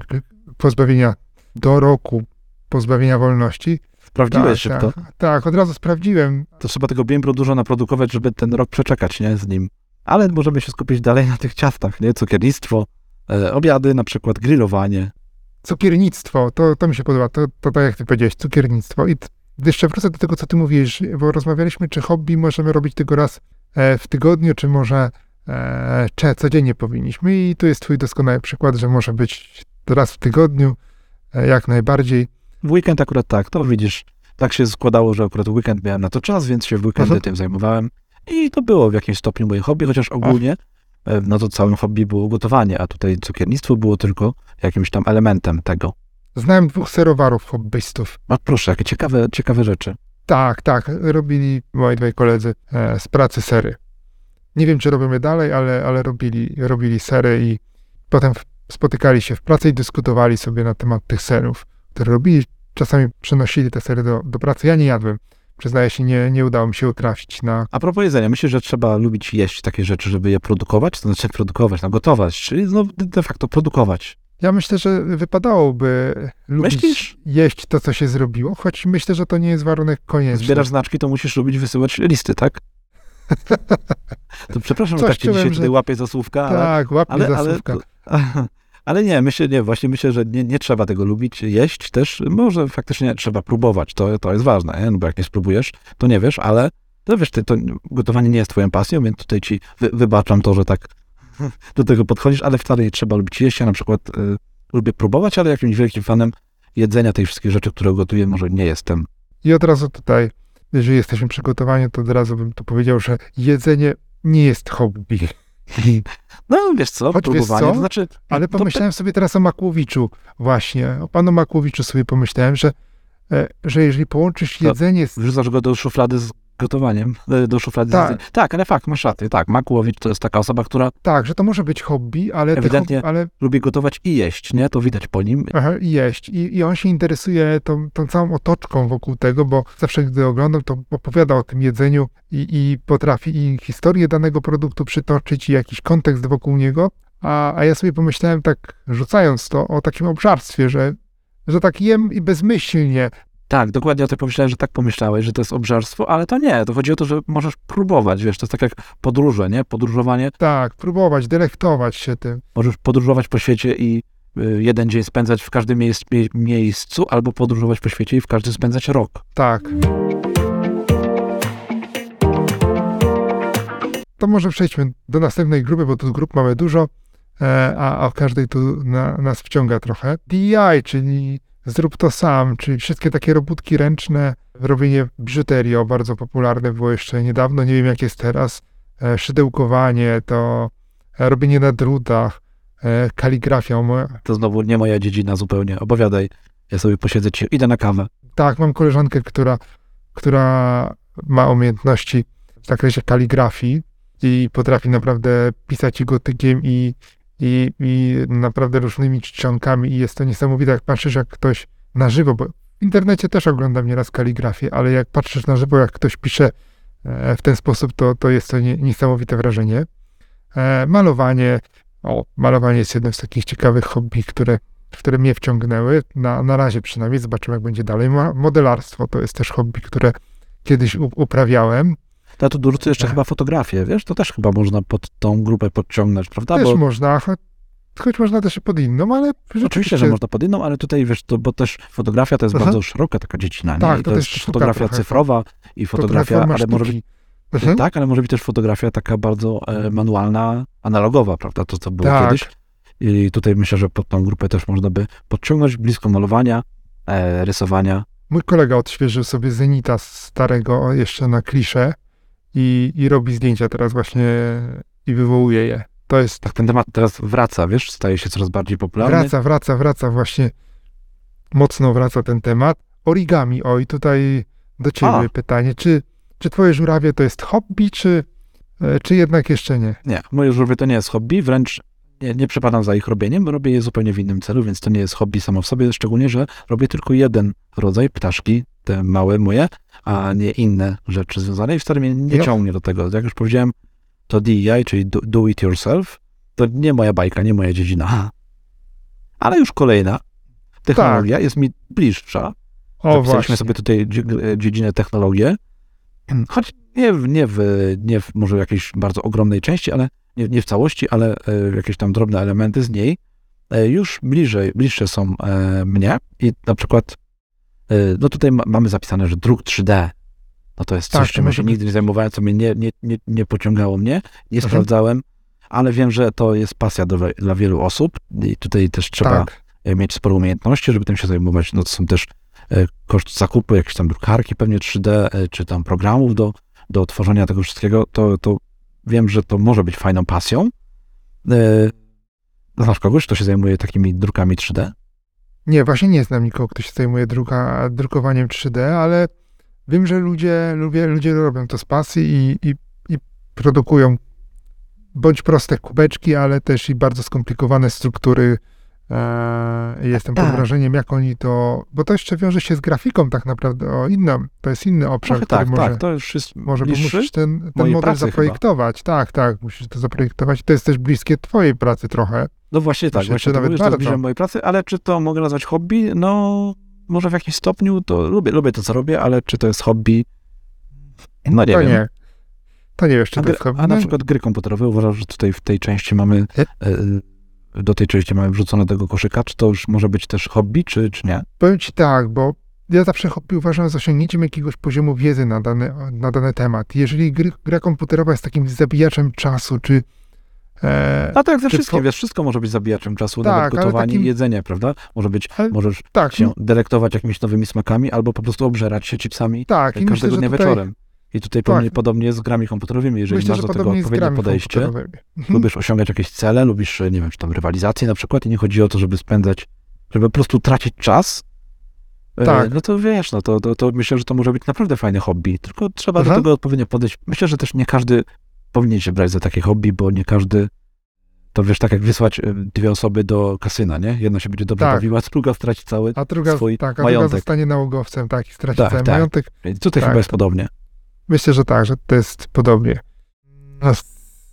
pozbawienia do roku pozbawienia wolności. Sprawdziłeś tak, szybko. tak, tak, od razu sprawdziłem. To trzeba tego bimbru dużo naprodukować, żeby ten rok przeczekać, nie, z nim. Ale możemy się skupić dalej na tych ciastach, nie, cukiernictwo, e, obiady, na przykład grillowanie. Cukiernictwo, to, to mi się podoba, to, to tak jak ty powiedziałeś, cukiernictwo. I jeszcze wrócę do tego, co ty mówisz, bo rozmawialiśmy, czy hobby możemy robić tylko raz e, w tygodniu, czy może e, cze, codziennie powinniśmy. I tu jest twój doskonały przykład, że może być raz w tygodniu, e, jak najbardziej. W weekend akurat tak, to widzisz, tak się składało, że akurat w weekend miałem na to czas, więc się w weekendy Mhm. tym zajmowałem. I to było w jakimś stopniu moje hobby, chociaż ogólnie, e, no to całym hobby było gotowanie, a tutaj cukiernictwo było tylko jakimś tam elementem tego. Znałem dwóch serowarów hobbystów. A proszę, jakie ciekawe, ciekawe rzeczy. Tak, tak, robili moi dwaj koledzy e, z pracy sery. Nie wiem, czy robią je dalej, ale, ale robili, robili sery i potem w, spotykali się w pracy i dyskutowali sobie na temat tych serów, które robili. Czasami przynosili te sery do, do pracy. Ja nie jadłem. Przyznaję się, nie, nie udało mi się utrafić na... A propos jedzenia, myślę, że trzeba lubić jeść takie rzeczy, żeby je produkować, to znaczy produkować, no gotować, czyli no de facto produkować. Ja myślę, że wypadałoby lubić Myślisz? jeść to, co się zrobiło, choć myślę, że to nie jest warunek konieczny. Zbierasz znaczki, to musisz lubić wysyłać listy, tak? To przepraszam, że Coś tak cię czułem, dzisiaj że- tutaj łapię za słówka, ale, Tak, łap mnie ale, za ale, słówka. ale nie, myślę, nie, właśnie myślę, że nie, nie trzeba tego lubić, jeść też, może faktycznie trzeba próbować, to, to jest ważne, nie? No bo jak nie spróbujesz, to nie wiesz, ale to wiesz, ty, to gotowanie nie jest twoją pasją, więc tutaj ci wy, wybaczam to, że tak do tego podchodzisz, ale wcale nie trzeba lubić jeść, ja na przykład y, lubię próbować, ale jakimś wielkim fanem jedzenia tych wszystkich rzeczy, które gotuję, może nie jestem. I od razu tutaj, jeżeli jesteśmy przygotowani, to od razu bym tu powiedział, że jedzenie nie jest hobby. No, wiesz co, Choć próbowanie, co? to znaczy... Ale to- pomyślałem sobie teraz o Makłowiczu właśnie. O panu Makłowiczu sobie pomyślałem, że, e, że jeżeli połączysz To- jedzenie z... Wrzucasz go do szuflady z gotowaniem, do szuflady Tak. Tak, ale fakt, masz rację, tak. Makłowicz to jest taka osoba, która Tak, że to może być hobby, ale, Ewidentnie- hobby, ale lubi gotować i jeść, nie? To widać po nim. aha, i jeść. I, I on się interesuje tą, tą całą otoczką wokół tego, bo zawsze gdy oglądam, to opowiada o tym jedzeniu i, i potrafi i historię danego produktu przytoczyć i jakiś kontekst wokół niego. A, a ja sobie pomyślałem tak, rzucając to, o takim obżarstwie, że, że tak jem i bezmyślnie. Tak, dokładnie o tym pomyślałem, że tak pomyślałeś, że to jest obżarstwo, ale to nie. To chodzi o to, że możesz próbować, wiesz, to jest tak jak podróże, nie? Podróżowanie. Tak, próbować, delektować się tym. Możesz podróżować po świecie i y, jeden dzień spędzać w każdym miejsc, mie- miejscu, albo podróżować po świecie i w każdym spędzać rok. Tak. To może przejdźmy do następnej grupy, bo tu grup mamy dużo, e, a o każdej tu na, nas wciąga trochę. DIY, czyli zrób to sam, czyli wszystkie takie robótki ręczne, robienie biżuterii, o, bardzo popularne było jeszcze niedawno, nie wiem jak jest teraz, e, szydełkowanie, to e, robienie na drutach, e, moja- To znowu nie moja dziedzina zupełnie. Opowiadaj. Ja sobie posiedzę ci, idę na kawę. Tak, mam koleżankę, która, która ma umiejętności w zakresie kaligrafii i potrafi naprawdę pisać i gotykiem i, i, i naprawdę różnymi czcionkami i jest to niesamowite, jak patrzysz, jak ktoś na żywo, bo w internecie też oglądam nieraz kaligrafię, ale jak patrzysz na żywo, jak ktoś pisze e, w ten sposób, to, to jest to nie, niesamowite wrażenie. E, Malowanie, o, malowanie jest jednym z takich ciekawych hobby, które które mnie wciągnęły, na, na razie przynajmniej, zobaczymy jak będzie dalej. Modelarstwo to jest też hobby, które kiedyś uprawiałem. Ja tu dorzucę jeszcze Tak. chyba fotografię, wiesz? To też chyba można pod tą grupę podciągnąć, prawda? też Bo można, choć, choć można też pod inną, ale Oczywiście, że można pod inną, ale tutaj wiesz, to, bo też fotografia to jest Aha. bardzo szeroka taka dziedzina. Nie? Tak, I to to też jest sztuka fotografia trochę. cyfrowa i fotografia, forma ale może być. Mhm. tak, ale może być też fotografia taka bardzo e, manualna, analogowa, prawda? To, co było Tak. kiedyś. I tutaj myślę, że pod tą grupę też można by podciągnąć blisko malowania, e, rysowania. Mój kolega odświeżył sobie Zenita starego jeszcze na kliszę i, i robi zdjęcia teraz właśnie i wywołuje je. To jest Tak, ten temat teraz wraca, wiesz, staje się coraz bardziej popularny. Wraca, wraca, wraca, właśnie mocno wraca ten temat. Origami, oj, tutaj do ciebie A. pytanie, czy, czy twoje żurawie to jest hobby, czy, e, czy jednak jeszcze nie? Nie, moje żółwie to nie jest hobby, wręcz nie, nie przepadam za ich robieniem, bo robię je zupełnie w innym celu, więc to nie jest hobby samo w sobie, szczególnie, że robię tylko jeden rodzaj ptaszki, te małe moje, a nie inne rzeczy związane i wcale mnie nie ciągnie do tego. Jak już powiedziałem, to DIY, czyli do, do it yourself, to nie moja bajka, nie moja dziedzina. Ale już kolejna technologia jest mi bliższa. O, Zapisaliśmy właśnie. sobie tutaj dzie- dziedzinę technologię, choć nie w, nie w, nie w może jakiejś bardzo ogromnej części, ale nie, nie w całości, ale e, jakieś tam drobne elementy z niej e, już bliżej, bliższe są e, mnie i na przykład e, no tutaj ma, mamy zapisane, że druk 3D no to jest Tak, coś, czym ja się nigdy nie zajmowałem, co mnie nie, nie, nie, nie pociągało mnie, nie Mhm. sprawdzałem, ale wiem, że to jest pasja do, dla wielu osób i tutaj też trzeba Tak. e, mieć sporo umiejętności, żeby tym się zajmować. No to są też e, koszt zakupu jakiejś tam drukarki pewnie 3D, e, czy tam programów do, do tworzenia tego wszystkiego, to, to wiem, że to może być fajną pasją. E, Znasz kogoś, kto się zajmuje takimi drukami 3D? Nie, właśnie nie znam nikogo, kto się zajmuje druka, drukowaniem 3D, ale wiem, że ludzie, ludzie, ludzie robią to z pasji i, i, i produkują bądź proste kubeczki, ale też i bardzo skomplikowane struktury. Eee, jestem pod Tak. wrażeniem, jak oni to. Bo to jeszcze wiąże się z grafiką, tak naprawdę. O inną, to jest inny obszar, Trochę który tak, może, tak, to już jest może bo musisz ten, ten model pracy chyba. zaprojektować. Tak, tak, musisz to zaprojektować. To jest też bliskie Twojej pracy trochę. No właśnie tak, właśnie to nawet mówisz, to mojej pracy, ale czy to mogę nazwać hobby? No, może w jakimś stopniu to lubię, lubię to, co robię, ale czy to jest hobby? No nie to wiem. nie. To nie wiesz, czy A, to jest hobby. a na No, przykład gry komputerowe, uważam, że tutaj w tej części mamy, E? e, do tej części mamy wrzucone tego koszyka, czy to już może być też hobby, czy, czy nie? Powiem ci tak, bo ja zawsze hobby uważam za osiągnięciem jakiegoś poziomu wiedzy na dany, na dany temat. Jeżeli gry, gra komputerowa jest takim zabijaczem czasu, czy. E, A tak ze wszystkim, po- wiesz, wszystko może być zabijaczem czasu, Tak, nawet gotowanie takim- i jedzenie, prawda? Może być, Ale- możesz tak, się delektować jakimiś nowymi smakami, albo po prostu obżerać się chipsami tak. Myślę, każdego że dnia tutaj, wieczorem. I tutaj Tak. podobnie, jest z grami komputerowymi, jeżeli myślę, masz do tego odpowiednie podejście. Mhm. lubisz osiągać jakieś cele, lubisz, nie wiem, czy tam rywalizację na przykład i nie chodzi o to, żeby spędzać, żeby po prostu tracić czas, e, Tak. no to wiesz, no to, to, to myślę, że to może być naprawdę fajne hobby, tylko trzeba do Mhm. tego odpowiednio podejść. Myślę, że też nie każdy powinien się brać za takie hobby, bo nie każdy, to wiesz, tak jak wysłać dwie osoby do kasyna, nie? Jedna się będzie dobrze Tak. bawiła, druga straci cały A druga, swój tak, a druga majątek. zostanie nałogowcem, tak, i straci Tak, cały tak. majątek. I Tutaj Tak, chyba jest podobnie. Myślę, że tak, że to jest podobnie. No, z,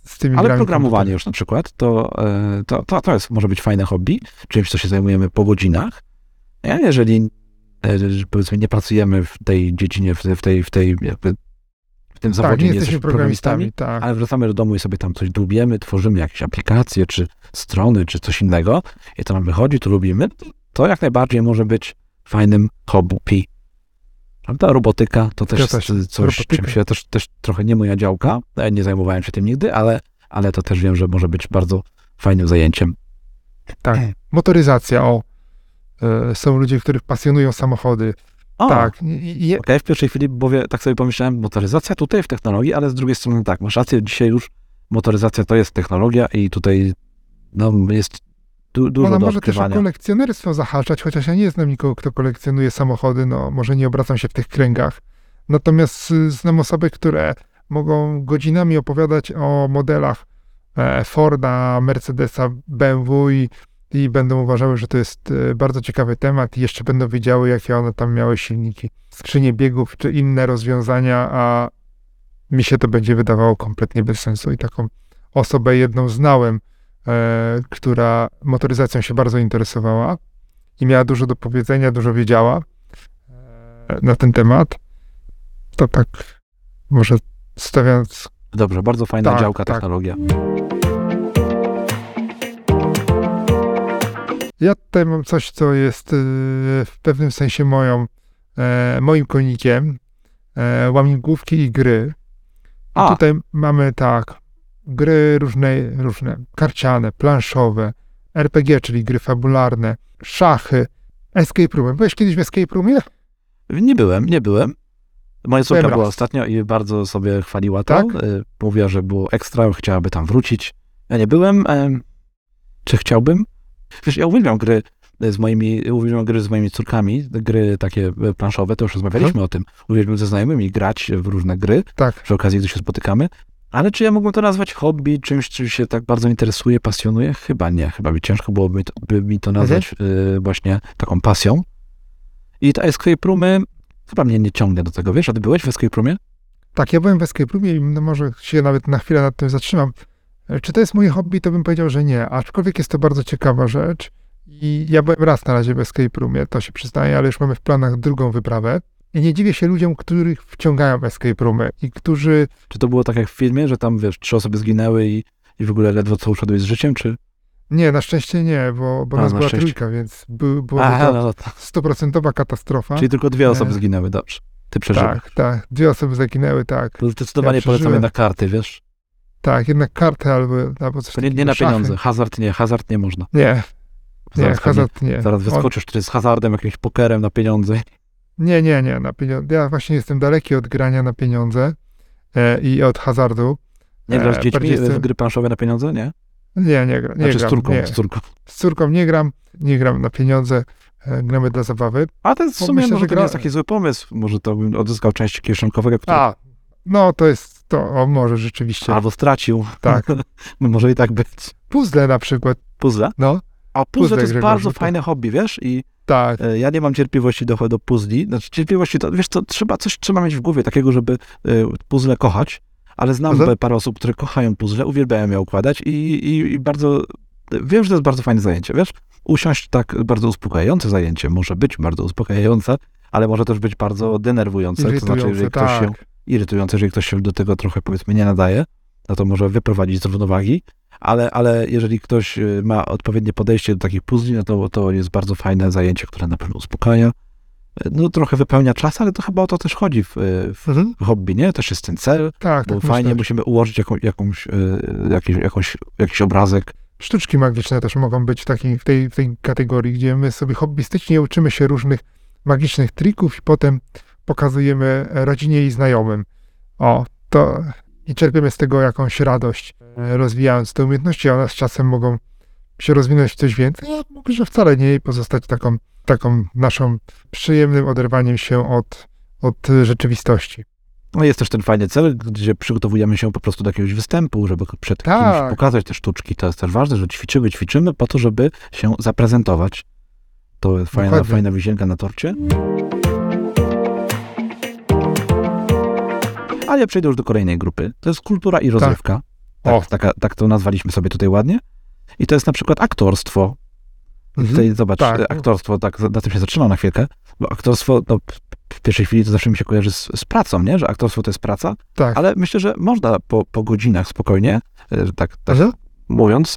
z tymi Ale programowanie już na przykład, to, e, to, to, to jest, może być fajne hobby, czymś, co się zajmujemy po godzinach. A jeżeli e, powiedzmy nie pracujemy w tej dziedzinie, w tej, w tej jakby w tym Tak, zawodzie, nie nie jesteśmy programistami, tak. ale wracamy do domu i sobie tam coś dłubiemy, tworzymy jakieś aplikacje, czy strony, czy coś innego i to nam wychodzi, to lubimy, to, jak najbardziej może być fajnym hobby. Prawda? Robotyka to też jest coś, Robotyka. czym się też, też trochę nie moja działka, e, nie zajmowałem się tym nigdy, ale, ale to też wiem, że może być bardzo fajnym zajęciem. tak. Motoryzacja, o. E, są ludzie, których pasjonują samochody. O, Tak. I, Okej, w pierwszej chwili bowie, tak sobie pomyślałem, motoryzacja tutaj w technologii, ale z drugiej strony tak, masz rację, dzisiaj już motoryzacja to jest technologia i tutaj no, jest du, dużo Ona do może też o kolekcjonerstwo zahaczać, chociaż ja nie znam nikogo, kto kolekcjonuje samochody, no może nie obracam się w tych kręgach. Natomiast y, znam osoby, które mogą godzinami opowiadać o modelach e, Forda, Mercedesa, BMW i, i będą uważały, że to jest e, bardzo ciekawy temat i jeszcze będą wiedziały, jakie one tam miały silniki, skrzynie biegów czy inne rozwiązania, a mi się to będzie wydawało kompletnie bez sensu i taką osobę jedną znałem, e, która motoryzacją się bardzo interesowała i miała dużo do powiedzenia, dużo wiedziała e, na ten temat. To tak, może stawiając. Dobrze, bardzo fajna Tak, działka, tak. technologia. Ja tutaj mam coś, co jest e, w pewnym sensie moją, e, moim konikiem. E, łamigłówki i gry. I A, tutaj mamy tak, gry różne, różne, karciane, planszowe, RPG, czyli gry fabularne, szachy, escape room. Byłeś kiedyś w escape roomie? nie byłem, nie byłem. Moja córka była ostatnio i bardzo sobie chwaliła to. Tak? Mówiła, że było ekstra, chciałaby tam wrócić. Ja nie byłem. em, Czy chciałbym? Wiesz, ja uwielbiam gry z moimi, uwielbiam gry z moimi córkami, gry takie e, planszowe, to już rozmawialiśmy o tym. Uwielbiam ze znajomymi grać w różne gry, Tak. przy okazji, gdy się spotykamy. Ale czy ja mógłbym to nazwać hobby, czymś, czym się tak bardzo interesuje, pasjonuje? Chyba nie. Chyba by ciężko byłoby mi to, by mi to nazwać y, właśnie taką pasją. I te escape roomy, chyba mnie nie ciągnie do tego. Wiesz, a ty byłeś w escape roomie? Tak, ja byłem w escape roomie i może się nawet na chwilę nad tym zatrzymam. Czy to jest moje hobby, to bym powiedział, że nie, aczkolwiek jest to bardzo ciekawa rzecz. I ja byłem raz na razie w escape roomie, to się przyznaję, ale już mamy w planach drugą wyprawę. I nie dziwię się ludziom, których wciągają escape roomy i którzy Czy to było tak jak w filmie, że tam, wiesz, trzy osoby zginęły i, i w ogóle ledwo co uszedłeś z życiem, czy... Nie, na szczęście nie, bo, bo A, nas na była szczęście. trójka, więc by, Aha, to no, no, to, stuprocentowa katastrofa. czyli tylko dwie osoby zginęły, dobrze. Ty przeżyłeś. tak, tak. Dwie osoby zaginęły, tak. To zdecydowanie Ja polecam jednak karty, wiesz? Tak, jednak kartę albo, albo coś To nie, nie na szachy. pieniądze. Hazard nie, hazard nie można. Nie, nie, Zaraz, pewnie- hazard nie. zaraz On- wyskoczysz, czy z hazardem, jakimś pokerem na pieniądze. Nie, nie, nie, na pieniądze. Ja właśnie jestem daleki od grania na pieniądze e, i od hazardu. Nie grasz z E, dziećmi bardziej w jestem- gry planszowe na pieniądze, nie? Nie, nie, gra, nie Znaczy gram. z córką, nie. z córką. Z córką nie gram, nie gram na pieniądze, e, gramy dla zabawy. A to jest w sumie myślę, może że to gra- nie jest taki zły pomysł. Może to bym odzyskał część kieszonkowego, który A, no to jest, to o, może rzeczywiście. albo stracił. Tak. może i tak być. Puzzle na przykład, Puzzle? no, A puzzle Puzzle to jest Grzegorz, bardzo no to- fajne hobby, wiesz? I tak. e, ja nie mam cierpliwości do, do puzli. Znaczy cierpliwości to, wiesz co, trzeba, coś trzeba mieć w głowie takiego, żeby e, puzzle kochać. Ale znam Puzzle? parę osób, które kochają puzzle, uwielbiają je układać i, i, i bardzo, wiem, że to jest bardzo fajne zajęcie, wiesz? Usiąść tak bardzo uspokajające zajęcie, może być bardzo uspokajające, ale może też być bardzo denerwujące. To znaczy, jeżeli ktoś się tak. Irytujące, jeżeli ktoś się do tego trochę powiedzmy nie nadaje, no to może wyprowadzić z równowagi, ale, ale jeżeli ktoś y, ma odpowiednie podejście do takich puzli, no to, to jest bardzo fajne zajęcie, które na pewno uspokaja. No trochę wypełnia czas, ale to chyba o to też chodzi w, y, w Mhm. hobby, nie? Też jest ten cel, Tak, bo tak fajnie myślę. musimy ułożyć jaką, jakąś, y, jakiś, jakąś, jakiś obrazek. Sztuczki magiczne też mogą być w, takiej, w, tej, w tej kategorii, gdzie my sobie hobbystycznie uczymy się różnych magicznych trików i potem pokazujemy rodzinie i znajomym. O, to i czerpiemy z tego jakąś radość, e, rozwijając te umiejętności, a one z czasem mogą się rozwinąć w coś więcej, a może wcale nie pozostać taką, taką naszą przyjemnym oderwaniem się od, od rzeczywistości. No jest też ten fajny cel, gdzie przygotowujemy się po prostu do jakiegoś występu, żeby przed Tak. kimś pokazać te sztuczki. To jest też ważne, że ćwiczymy, ćwiczymy po to, żeby się zaprezentować. To fajna, Dokładnie. fajna wisienka na torcie. Ale ja przejdę już do kolejnej grupy. To jest kultura i rozrywka. Tak, O. taka, tak to nazwaliśmy sobie tutaj ładnie. I to jest na przykład aktorstwo. Tutaj zobacz, Tak. aktorstwo, tak, na tym się zatrzymam na chwilkę, bo aktorstwo, no, w pierwszej chwili to zawsze mi się kojarzy z, z pracą, nie? Że aktorstwo to jest praca, Tak. ale myślę, że można po, po godzinach spokojnie, e, tak, tak Mhm. mówiąc,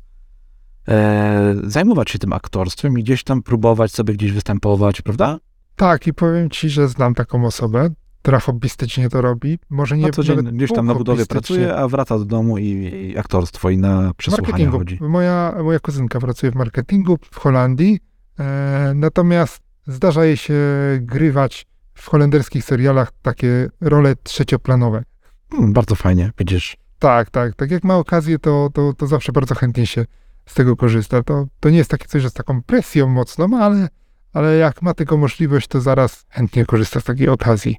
e, zajmować się tym aktorstwem i gdzieś tam próbować sobie gdzieś występować, prawda? Tak, i powiem ci, że znam taką osobę, która hobbystycznie to robi. Może nie Na co dzień nawet gdzieś tam na budowie pracuje, a wraca do domu i, i aktorstwo i na przesłuchania chodzi. Moja, moja kuzynka pracuje w marketingu w Holandii, e, natomiast zdarza jej się grywać w holenderskich serialach takie role trzecioplanowe. Hmm, bardzo fajnie, widzisz. Tak, tak. Tak jak ma okazję, to, to, to zawsze bardzo chętnie się z tego korzysta. To, to nie jest takie coś, że z taką presją mocną, ale, ale jak ma tego możliwość, to zaraz chętnie korzysta z takiej okazji.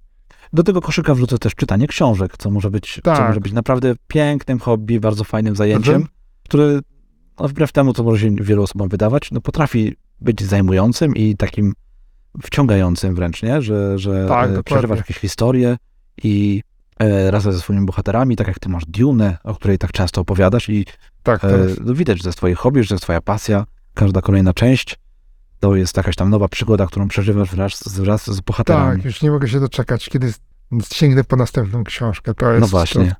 Do tego koszyka wrzucę też czytanie książek, co może być, co Tak. może być naprawdę pięknym hobby, bardzo fajnym zajęciem, Mhm. które no, wbrew temu, co może się wielu osobom wydawać, no, potrafi być zajmującym i takim wciągającym wręcz, nie? Że, że Tak, e, przeżywasz jakieś historie i e, razem ze swoimi bohaterami, tak jak ty masz Dune, o której tak często opowiadasz i Tak, e, no, widać, że to jest twoje hobby, że to jest twoja pasja, każda kolejna część to jest jakaś tam nowa przygoda, którą przeżywasz wraz, wraz z bohaterami. tak, już nie mogę się doczekać, kiedy sięgnę po następną książkę. To jest, No właśnie.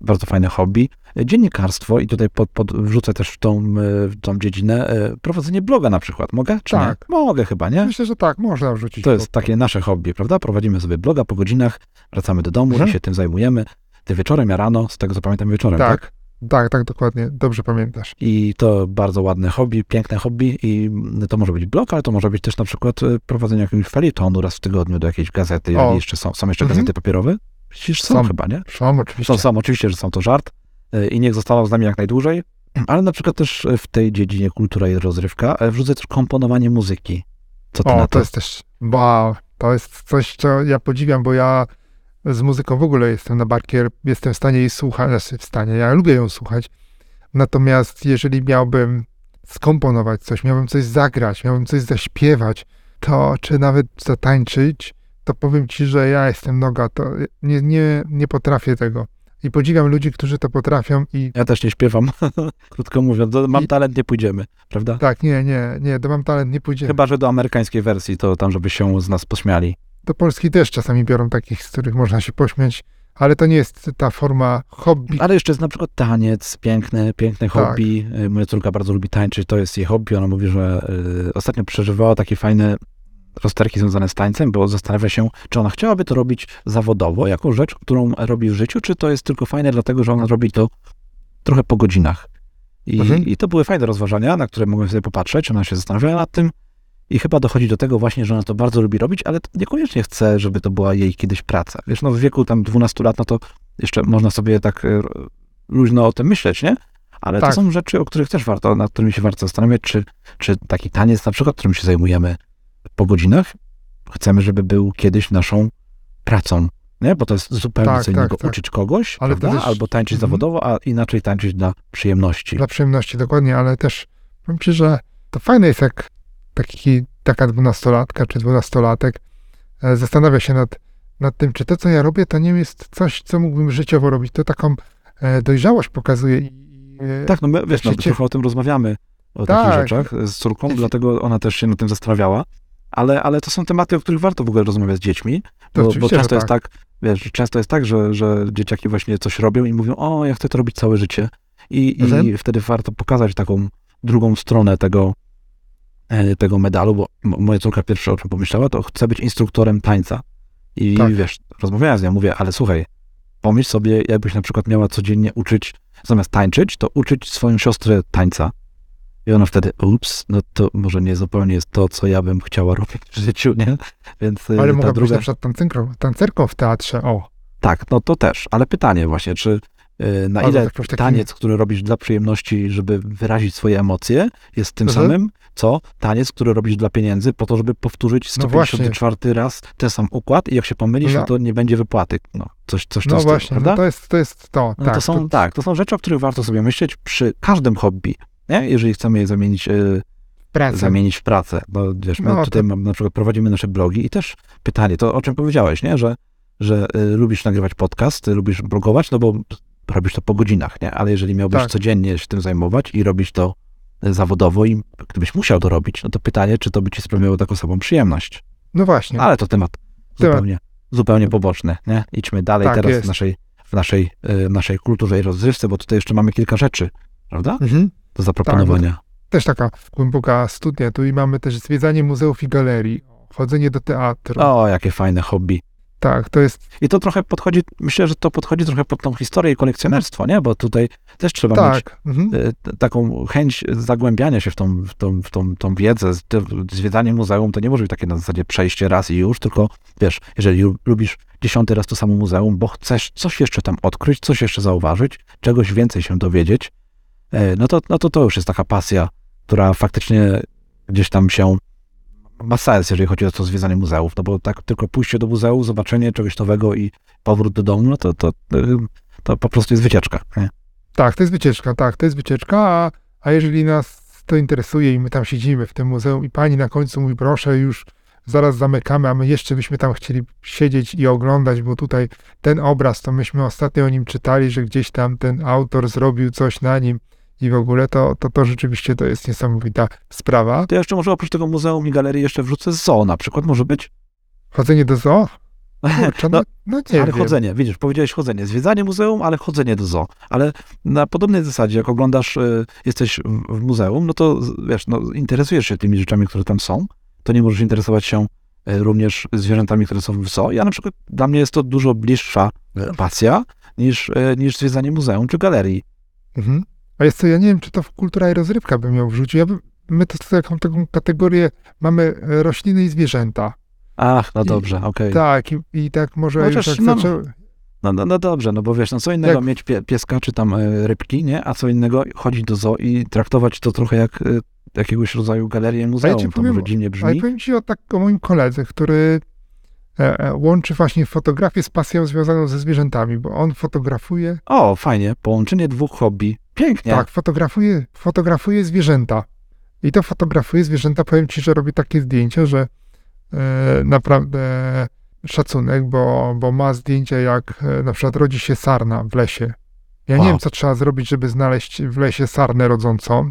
Bardzo fajne hobby. Dziennikarstwo i tutaj pod, pod, wrzucę też w tą, e, w tą dziedzinę e, prowadzenie bloga na przykład. Mogę? Czy Tak. nie? Mogę chyba, To, nie? myślę, że tak, można wrzucić. To jest pod- takie nasze hobby, prawda? Prowadzimy sobie bloga po godzinach, wracamy do domu Mhm. i się tym zajmujemy. Ty wieczorem, ja rano, z tego co pamiętam wieczorem, tak? Tak, tak, tak, dokładnie. Dobrze pamiętasz. I to bardzo ładne hobby, piękne hobby i to może być blog, ale to może być też na przykład e, prowadzenie jakiegoś felietonu raz w tygodniu do jakiejś gazety, O. jeszcze są, są jeszcze Mhm. gazety papierowe. Przecież są, Są. chyba, nie? Są oczywiście. Są, są, oczywiście, że są to żart e, i niech zostaną z nami jak najdłużej, ale na przykład też w tej dziedzinie kultura i rozrywka wrzucę też komponowanie muzyki. Co ty O, na to to? jest też, wow, to jest coś, co ja podziwiam, bo ja z muzyką w ogóle jestem na barkier, jestem w stanie jej słuchać, znaczy w stanie, ja lubię ją słuchać, natomiast jeżeli miałbym skomponować coś, miałbym coś zagrać, miałbym coś zaśpiewać, to czy nawet zatańczyć, to powiem ci, że ja jestem noga, to nie, nie, nie potrafię tego. i podziwiam ludzi, którzy to potrafią i Ja też nie śpiewam, krótko mówiąc. Do Mam I- talent, nie pójdziemy, prawda? tak, nie, nie, nie, do Mam Talent nie pójdzie. Chyba, że do amerykańskiej wersji, to tam, żeby się z nas pośmiali. Do Polski też czasami biorą takich, z których można się pośmiać, ale to nie jest ta forma hobby. Ale jeszcze jest na przykład taniec, piękne, piękne Tak. hobby. Y, Moja córka bardzo lubi tańczyć, to jest jej hobby. Ona mówi, że y, ostatnio przeżywała takie fajne rozterki związane z tańcem, bo zastanawia się, czy ona chciałaby to robić zawodowo, jako rzecz, którą robi w życiu, czy to jest tylko fajne, dlatego że ona robi to trochę po godzinach. I, Mhm. I to były fajne rozważania, na które mogłem sobie popatrzeć. Ona się zastanawiała nad tym i chyba dochodzi do tego właśnie, że ona to bardzo lubi robić, ale niekoniecznie chce, żeby to była jej kiedyś praca. Wiesz, no w wieku tam 12 lat, no to jeszcze można sobie tak e, luźno o tym myśleć, nie? Ale Tak. to są rzeczy, o których też warto, nad którymi się warto zastanawiać, czy, czy taki taniec na przykład, którym się zajmujemy po godzinach, chcemy, żeby był kiedyś naszą pracą, nie? Bo to jest zupełnie Tak, co tak, innego tak. uczyć kogoś, Ale też- Albo tańczyć Mhm. zawodowo, a inaczej tańczyć dla przyjemności. Dla przyjemności, dokładnie, ale też powiem ci, że to fajne jest, jak taki, taka dwunastolatka czy dwunastolatek e, zastanawia się nad, nad tym, czy to, co ja robię, to nie jest coś, co mógłbym życiowo robić. To taką e, dojrzałość pokazuje. E, Tak, no my, wiesz, no, trochę o tym rozmawiamy, o Tak. takich rzeczach z córką, dlatego ona też się nad tym zastanawiała. Ale, ale to są tematy, o których warto w ogóle rozmawiać z dziećmi, bo, bo często jest tak, wiesz, że często jest tak, że, że dzieciaki właśnie coś robią i mówią, o, ja chcę to robić całe życie. I, i wtedy warto pokazać taką drugą stronę tego, tego medalu, bo moja córka pierwsze o czym pomyślała, to chce być instruktorem tańca. I Tak. wiesz, rozmawiałem z nią, mówię, ale słuchaj, pomyśl sobie, jakbyś na przykład miała codziennie uczyć, zamiast tańczyć, to uczyć swoją siostrę tańca. I ona wtedy, ups, no to może nie zupełnie jest to, co ja bym chciała robić w życiu, nie? Więc e, ale mogła być druga... na przykład tancerką, tancerką w teatrze. O, Tak, no to też, ale pytanie właśnie, czy na Albo ile jakimś takim- taniec, który robisz dla przyjemności, żeby wyrazić swoje emocje, jest tym Mhm. samym, co taniec, który robisz dla pieniędzy, po to, żeby powtórzyć No 154 raz ten sam układ i jak się pomylisz, No. no to nie będzie wypłaty. No, coś, coś no to właśnie, prawda? no to jest to. Jest to. No tak, to są, tak, to są rzeczy, o których warto sobie myśleć przy każdym hobby, nie? jeżeli chcemy je zamienić, y, praca. zamienić w pracę. No, wiesz, my No, tutaj to- na przykład prowadzimy nasze blogi i też pytanie, to o czym powiedziałeś, nie? że, że y, lubisz nagrywać podcast, lubisz blogować, no bo robisz to po godzinach, nie? ale jeżeli miałbyś Tak. codziennie się tym zajmować i robić to y, zawodowo i gdybyś musiał to robić, no to pytanie, czy to by ci sprawiało taką samą przyjemność. No właśnie. Ale to temat Temat. zupełnie, zupełnie poboczny, nie? Idźmy dalej Tak, teraz jest. w naszej, w naszej, y, naszej kulturze i rozrywce, bo tutaj jeszcze mamy kilka rzeczy, prawda? Mhm. Do zaproponowania. Też taka głęboka studnia. Tu i mamy też zwiedzanie muzeów i galerii, chodzenie do teatru. O, jakie fajne hobby. Tak, to jest I to trochę podchodzi, myślę, że to podchodzi trochę pod tą historię i kolekcjonerstwo, nie? Bo tutaj też trzeba mieć tak. Mhm. e, taką chęć zagłębiania się w tą, w tą, w tą, tą wiedzę. Zwiedzanie muzeum to nie może być takie na zasadzie przejście raz i już, tylko wiesz, jeżeli lu- lubisz dziesiąty raz to samo muzeum, bo chcesz coś jeszcze tam odkryć, coś jeszcze zauważyć, czegoś więcej się dowiedzieć, e, no to, no to to już jest taka pasja, która faktycznie gdzieś tam się ma sens, jeżeli chodzi o to zwiedzanie muzeów, no bo tak tylko pójście do muzeum, zobaczenie czegoś nowego i powrót do domu, no to, to, to po prostu jest wycieczka. Nie? Tak, to jest wycieczka, tak, to jest wycieczka, a, a jeżeli nas to interesuje i my tam siedzimy w tym muzeum i pani na końcu mówi, proszę już zaraz zamykamy, a my jeszcze byśmy tam chcieli siedzieć i oglądać, bo tutaj ten obraz, to myśmy ostatnio o nim czytali, że gdzieś tam ten autor zrobił coś na nim i w ogóle to, to, to rzeczywiście to jest niesamowita sprawa. To ja jeszcze może oprócz tego muzeum i galerii jeszcze wrzucę zoo na przykład, może być. Chodzenie do zoo? Kurczę, no, No, no nie ale wiem. chodzenie, widzisz, powiedziałeś chodzenie. Zwiedzanie muzeum, ale chodzenie do zoo. Ale na podobnej zasadzie, jak oglądasz, y, jesteś w, muzeum, no to wiesz, no, interesujesz się tymi rzeczami, które tam są, to nie możesz interesować się y, również zwierzętami, które są w zoo. Ja na przykład, dla mnie jest to dużo bliższa y, pasja niż, niż zwiedzanie muzeum czy galerii. Mhm. A jest co, ja nie wiem, czy to w kultura i rozrywka bym ją wrzucił. Ja bym, my to taką, taką kategorię mamy e, rośliny i zwierzęta. Ach, no dobrze, okej. Tak, i, i tak może Chociaż, już jak no, zaczęło... No, no, no dobrze, no bo wiesz, no co innego Jak- mieć pie, pieska czy tam e, rybki, nie? A co innego chodzić do zoo i traktować to trochę jak e, jakiegoś rodzaju galerię muzeum. ci to powiem- może dziwnie Ale brzmi. powiem ci o, tak, o moim koledze, który łączy właśnie fotografię z pasją związaną ze zwierzętami, bo on fotografuje, O, fajnie, połączenie dwóch hobby. Pięknie. tak, fotografuje, fotografuje zwierzęta. I to fotografuje zwierzęta, powiem ci, że robi takie zdjęcia, że e, naprawdę szacunek, bo, bo ma zdjęcia jak e, na przykład rodzi się sarna w lesie. Ja nie Wow. wiem, co trzeba zrobić, żeby znaleźć w lesie sarnę rodzącą.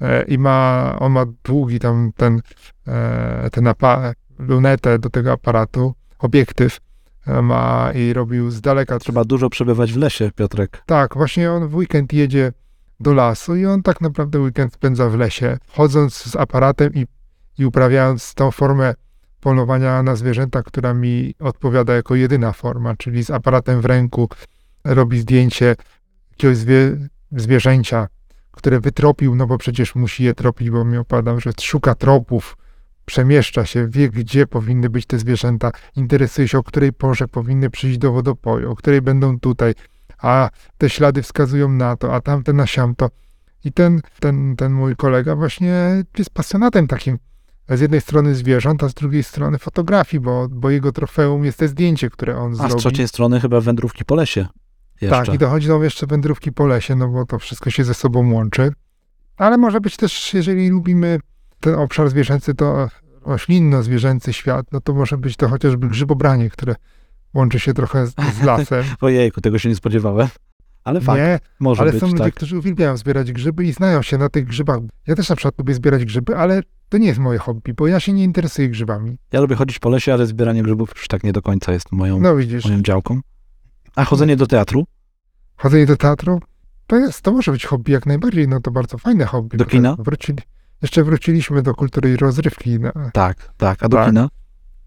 E, I ma, on ma długi tam ten, e, ten apa- lunetę do tego aparatu, obiektyw ma i robił z daleka. Trzeba dużo przebywać w lesie, Piotrek. Tak, właśnie on w weekend jedzie do lasu i on tak naprawdę weekend spędza w lesie, chodząc z aparatem i, i uprawiając tą formę polowania na zwierzęta, która mi odpowiada jako jedyna forma, czyli z aparatem w ręku robi zdjęcie jakiegoś zwie, zwierzęcia, które wytropił, no bo przecież musi je tropić, bo mi opadam, że szuka tropów, przemieszcza się, wie gdzie powinny być te zwierzęta, interesuje się o której porze powinny przyjść do wodopoju, o której będą tutaj, a te ślady wskazują na to, a tamte na siamto. I ten, ten, ten mój kolega właśnie jest pasjonatem takim z jednej strony zwierząt, a z drugiej strony fotografii, bo, bo jego trofeum jest te zdjęcie, które on A z zrobi. trzeciej strony chyba wędrówki po lesie. Jeszcze. Tak, i dochodzą jeszcze wędrówki po lesie, no bo to wszystko się ze sobą łączy. Ale może być też, jeżeli lubimy ten obszar zwierzęcy, to roślinno-zwierzęcy świat, no to może być to chociażby grzybobranie, które łączy się trochę z, z lasem. Ojejku, tego się nie spodziewałem. Ale fakt, Nie, może ale być, są ludzie, tak. którzy uwielbiają zbierać grzyby i znają się na tych grzybach. Ja też na przykład lubię zbierać grzyby, ale to nie jest moje hobby, bo ja się nie interesuję grzybami. Ja lubię chodzić po lesie, ale zbieranie grzybów już tak nie do końca jest moją, No widzisz, moją działką. A chodzenie do teatru? chodzenie do teatru, to jest, to może być hobby jak najbardziej, no to bardzo fajne hobby. Do kina? Wrócili, jeszcze wróciliśmy do kultury i rozrywki. No, Tak, tak. A do Tak. kina?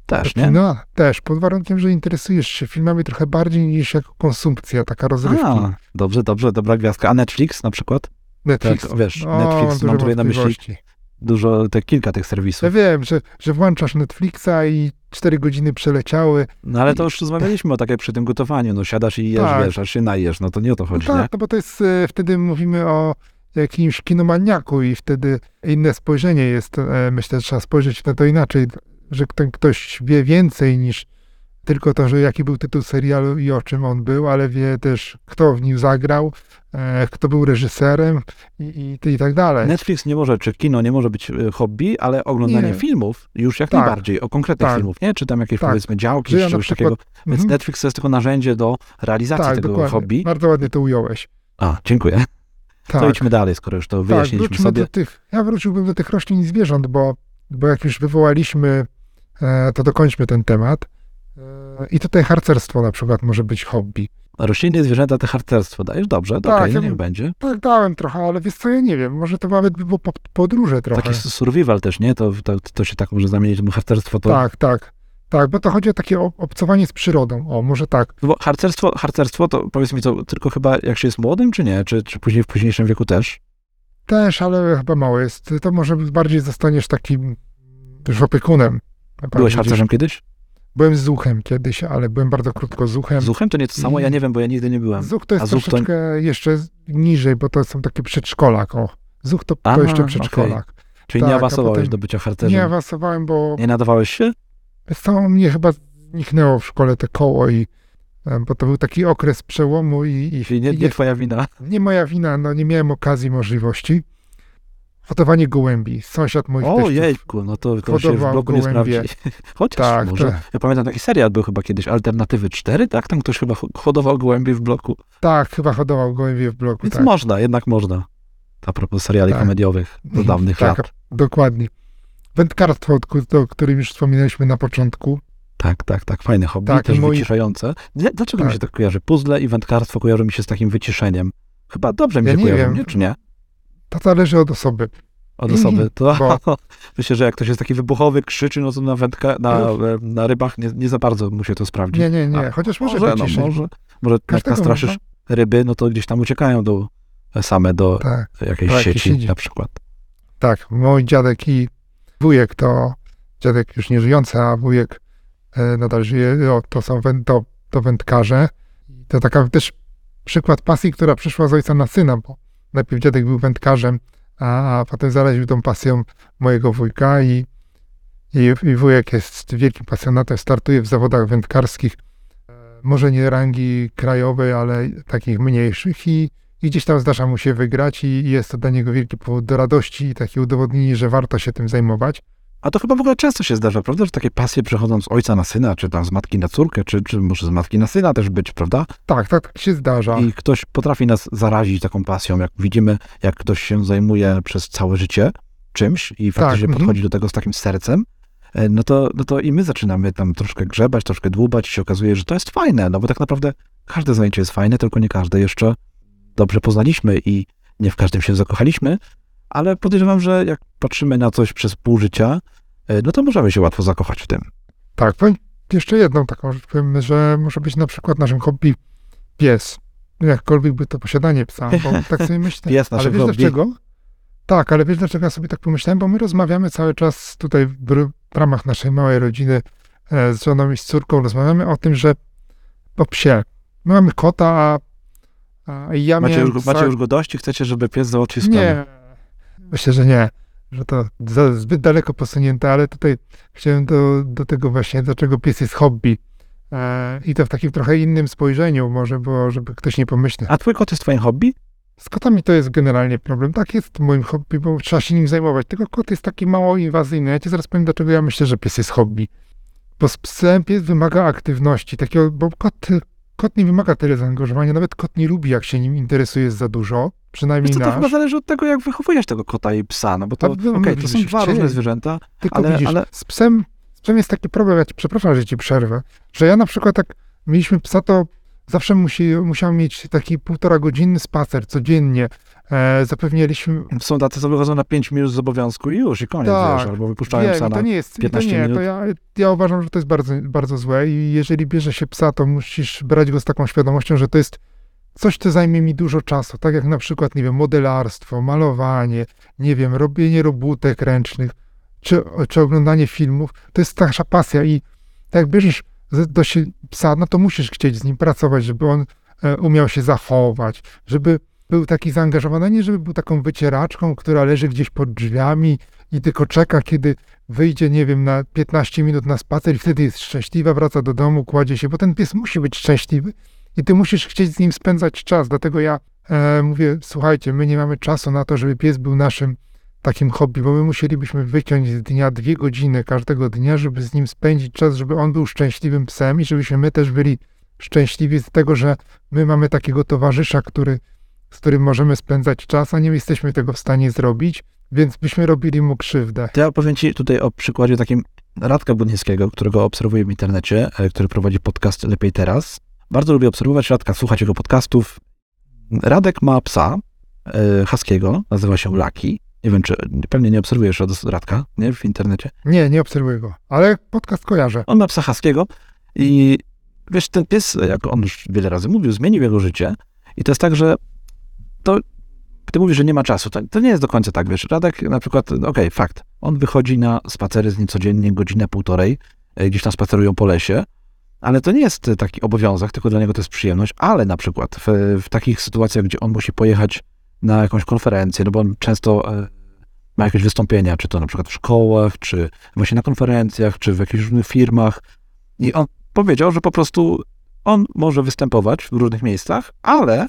Też, do nie? kina też, pod warunkiem, że interesujesz się filmami trochę bardziej niż jako konsumpcja, taka rozrywki. A, dobrze, dobrze, dobra gwiazdka. A Netflix na przykład? Netflix. Tak, wiesz, O, Netflix, dużo mam tutaj na myśli dużo, te kilka tych Ja serwisów. wiem, że, że włączasz Netflixa i cztery godziny przeleciały. No ale to już rozmawialiśmy o tak jak przy tym gotowaniu. No siadasz i jesz, Tak. wiesz, aż się najesz. No to nie o to No chodzi, nie? tak, no bo to jest, e, wtedy mówimy o jakimś kinomaniaku i wtedy inne spojrzenie jest, e, myślę, że trzeba spojrzeć na to inaczej, że ten ktoś wie więcej niż tylko to, że jaki był tytuł serialu i o czym on był, ale wie też, kto w nim zagrał, e, kto był reżyserem i, i, i tak dalej. Netflix nie może, czy kino nie może być e, hobby, ale oglądanie Nie. filmów już jak Tak. najbardziej, o konkretnych Tak. filmów, nie? Czy tam jakieś Tak. powiedzmy działki, czy czegoś takiego. Więc Mhm. Netflix to jest tylko narzędzie do realizacji tak, tego dokładnie. hobby. Bardzo ładnie to ująłeś. A, dziękuję. Tak. To idźmy dalej, skoro już to Tak, wyjaśniliśmy sobie. do tych, ja wróciłbym do tych roślin i zwierząt, bo, bo jak już wywołaliśmy, e, to dokończmy ten temat. E, I tutaj harcerstwo na przykład może być hobby. Rośliny i zwierzęta to harcerstwo. Dajesz dobrze, Tak, okej, ja niech będzie. Tak dałem trochę, ale wiesz co, ja nie wiem, może to nawet by było po, podróże trochę. Taki survival też, nie? To, to, to się tak może zamienić, bo harcerstwo to... Tak, tak. Tak, bo to chodzi o takie ob- obcowanie z przyrodą. O, może tak. Bo harcerstwo, harcerstwo to powiedz mi to tylko chyba jak się jest młodym, czy nie? Czy, czy później w późniejszym wieku też? Też, ale chyba mało jest. To może bardziej zostaniesz takim już opiekunem. Byłeś harcerzem kiedyś? Byłem z zuchem kiedyś, ale byłem bardzo krótko zuchem. Zuchem to nie to samo? Ja nie wiem, bo ja nigdy nie byłem. Zuch to jest A zuch to- troszeczkę jeszcze niżej, bo to są takie przedszkolak. O. Zuch to, to Aha, jeszcze okej. przedszkolak. Czyli tak, nie a awansowałeś potem do bycia Nie harcerzem? awansowałem, bo Nie nadawałeś się? Wiesz co, mnie chyba zniknęło w szkole te koło i e, bo to był taki okres przełomu i, i, Czyli nie, nie twoja wina. nie moja wina, no nie miałem okazji, możliwości. Hodowanie gołębi. Sąsiad moich O teściów. jejku, no to, to się w Hodował bloku nie gołębie. sprawdzi. Chociaż Tak, może. to- Ja pamiętam taki serial był chyba kiedyś, Alternatywy 4, tak? Tam ktoś chyba ho- hodował gołębie w bloku. Tak, chyba hodował gołębie w bloku. Więc tak. można, jednak można. A propos seriali Tak. komediowych do dawnych tak, lat. dokładnie. Wędkarstwo, o- którym już wspominaliśmy na początku. Tak, tak, tak. Fajne hobby, Tak, też moi- wyciszające. Dlaczego mi Tak. się tak kojarzy? Puzzle i wędkarstwo kojarzą mi się z takim wyciszeniem. Chyba dobrze mi Ja się nie kojarzą, wiem. nie? Czy nie? To zależy od osoby. Od osoby. To, Bo- Myślę, że jak ktoś jest taki wybuchowy, krzyczy, no to na, wędka, na, e, na rybach nie, nie za bardzo mu się to sprawdzi. Nie, nie, nie. Chociaż może, może, no, może, może jak nastraszysz można. ryby, no to gdzieś tam uciekają do, same do Tak, jakiejś Tak, sieci na przykład. tak. Mój dziadek i wujek to, dziadek już nie żyjący, a wujek e, nadal żyje, to są to, to wędkarze. To taka też przykład pasji, która przyszła z ojca na syna, bo najpierw dziadek był wędkarzem, a, a potem zaraził tą pasją mojego wujka i, i, i wujek jest wielkim pasjonatem, startuje w zawodach wędkarskich, e, może nie rangi krajowej, ale takich mniejszych i, i gdzieś tam zdarza mu się wygrać i jest to dla niego wielki powód do radości i takie udowodnienie, że warto się tym zajmować. A to chyba w ogóle często się zdarza, prawda, że takie pasje przechodzą z ojca na syna, czy tam z matki na córkę, czy, czy może z matki na syna też być, prawda? Tak, tak, tak się zdarza. I ktoś potrafi nas zarazić taką pasją, jak widzimy, jak ktoś się zajmuje przez całe życie czymś i faktycznie mhm. podchodzi do tego z takim sercem, e, no to, no to i my zaczynamy tam troszkę grzebać, troszkę dłubać i się okazuje, że to jest fajne, no bo tak naprawdę każde zajęcie jest fajne, tylko nie każde jeszcze dobrze poznaliśmy i nie w każdym się zakochaliśmy, ale podejrzewam, że jak patrzymy na coś przez pół życia, e, no to możemy się łatwo zakochać w tym. Tak, powiem jeszcze jedną taką rzecz, powiem, że może być na przykład naszym hobby pies. Jakkolwiek by to posiadanie psa, bo tak sobie myślę. Pies ale wiesz hobby. dlaczego? Tak, ale wiesz dlaczego ja sobie tak pomyślałem? Bo my rozmawiamy cały czas tutaj w, ramach naszej małej rodziny e, z żoną i z córką, rozmawiamy o tym, że o psie. My mamy kota, a ja Macie miałem już, macie już go dość i chcecie, żeby pies załatwił sprawę. Nie, myślę, że nie. Że to za, zbyt daleko posunięte, ale tutaj chciałem do, do tego właśnie, dlaczego pies jest hobby. E, I to w takim trochę innym spojrzeniu może, bo żeby ktoś nie pomyślał. A twój kot jest twoim hobby? Z kotami to jest generalnie problem. Tak jest moim hobby, bo trzeba się nim zajmować. Tylko kot jest taki mało inwazyjny. Ja ci zaraz powiem, dlaczego ja myślę, że pies jest hobby. Bo z psem pies wymaga aktywności, takiego, bo kot, kot nie wymaga tyle zaangażowania. Nawet kot nie lubi, jak się nim interesuje za dużo. Przynajmniej Wiesz to nasz. chyba zależy od tego, jak wychowujesz tego kota i psa, no bo to, okej, my to są dwa różne zwierzęta, Tylko Ale- widzisz, ale- z psem, z psem jest taki problem, ja ci przepraszam, że ci przerwę, że ja na przykład jak mieliśmy psa, to zawsze musi, musiał mieć taki półtora godzinny spacer codziennie. E, zapewnialiśmy... są tacy, co wychodzą na 5 minut z obowiązku i już, i koniec, Tak, wiesz, albo wypuszczają psa na... to nie jest, i to 15 nie, minut. to ja, ja uważam, że to jest bardzo, bardzo złe i jeżeli bierze się psa, to musisz brać go z taką świadomością, że to jest coś, co zajmie mi dużo czasu, tak jak na przykład, nie wiem, modelarstwo, malowanie, nie wiem, robienie robótek ręcznych, czy, czy oglądanie filmów, to jest nasza pasja i tak jak bierzesz do się psa, no to musisz chcieć z nim pracować, żeby on e, umiał się zachować, żeby był taki zaangażowany, nie żeby był taką wycieraczką, która leży gdzieś pod drzwiami i tylko czeka, kiedy wyjdzie, nie wiem, na 15 minut na spacer i wtedy jest szczęśliwa, wraca do domu, kładzie się, bo ten pies musi być szczęśliwy i ty musisz chcieć z nim spędzać czas. Dlatego ja e, mówię, słuchajcie, my nie mamy czasu na to, żeby pies był naszym takim hobby, bo my musielibyśmy wyciąć z dnia dwie godziny każdego dnia, żeby z nim spędzić czas, żeby on był szczęśliwym psem i żebyśmy my też byli szczęśliwi z tego, że my mamy takiego towarzysza, który, z którym możemy spędzać czas, a nie jesteśmy tego w stanie zrobić, więc byśmy robili mu krzywdę. To ja opowiem ci tutaj o przykładzie takim Radka Budnickiego, którego obserwuję w internecie, e, który prowadzi podcast Lepiej Teraz. Bardzo lubię obserwować Radka, słuchać jego podcastów. Radek ma psa e, haskiego, nazywa się Laki. Nie wiem, czy pewnie nie obserwujesz od Radka, nie, w internecie. Nie, nie obserwuję go, ale podcast kojarzę. On ma psa haskiego i wiesz, ten pies, jak on już wiele razy mówił, zmienił jego życie. I to jest tak, że to ty mówisz, że nie ma czasu. To, to nie jest do końca tak, wiesz. Radek na przykład, okej, fakt. On wychodzi na spacery z nim codziennie, godzinę, półtorej, e, gdzieś tam spacerują po lesie, ale to nie jest e, taki obowiązek, tylko dla niego to jest przyjemność, ale na przykład w, w takich sytuacjach, gdzie on musi pojechać na jakąś konferencję, no bo on często e, ma jakieś wystąpienia, czy to na przykład w szkołach, czy właśnie na konferencjach, czy w jakichś różnych firmach. I on powiedział, że po prostu on może występować w różnych miejscach, ale e,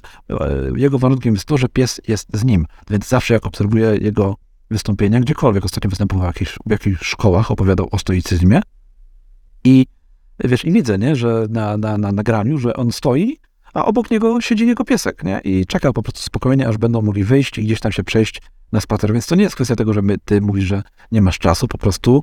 jego warunkiem jest to, że pies jest z nim. Więc zawsze jak obserwuję jego wystąpienia, gdziekolwiek ostatnio występował w jakichś, w jakichś szkołach, opowiadał o stoicyzmie i wiesz, i widzę, nie, że na, na, na nagraniu, że on stoi, a obok niego siedzi jego piesek, nie, i czeka po prostu spokojnie, aż będą mogli wyjść i gdzieś tam się przejść na spacer, więc to nie jest kwestia tego, że my, ty mówisz, że nie masz czasu, po prostu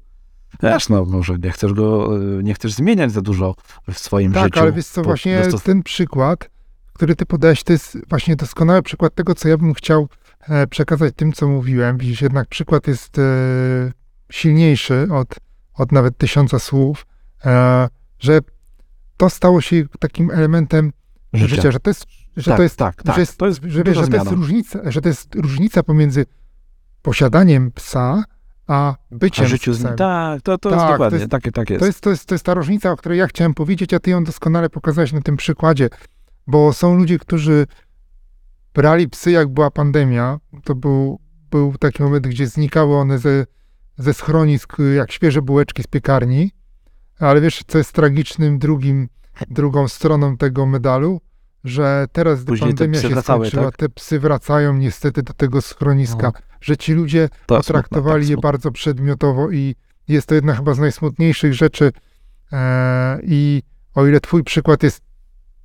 Wiesz, no może nie chcesz go, e, nie chcesz zmieniać za dużo w swoim Tak, życiu. ale wiesz co, właśnie dostos- ten przykład, który ty podałeś, to jest właśnie doskonały przykład tego, co ja bym chciał e, przekazać tym, co mówiłem. Widzisz, jednak przykład jest e, silniejszy od, od nawet tysiąca słów, że to stało się takim elementem życia, że to jest, że tak, to jest, tak, tak. że jest, to jest że, że to jest różnica, że to jest różnica pomiędzy posiadaniem psa, a byciem A życiu z nim. Tak, to, to jest Tak, to dokładnie, jest- takie, tak jest. To jest, to, jest, to jest ta różnica, o której ja chciałem powiedzieć, a ty ją doskonale pokazałeś na tym przykładzie, bo są ludzie, którzy brali psy, jak była pandemia. To był, był taki moment, gdzie znikały one ze, ze schronisk, jak świeże bułeczki z piekarni. Ale wiesz, co jest tragicznym drugim, drugą stroną tego medalu? Że teraz, gdy Później pandemia się wracały, skończyła, tak? te psy wracają niestety do tego schroniska. No. Że ci ludzie To potraktowali smutne, je tak, bardzo przedmiotowo i, Jest to jedna chyba z najsmutniejszych rzeczy e, i o ile twój przykład jest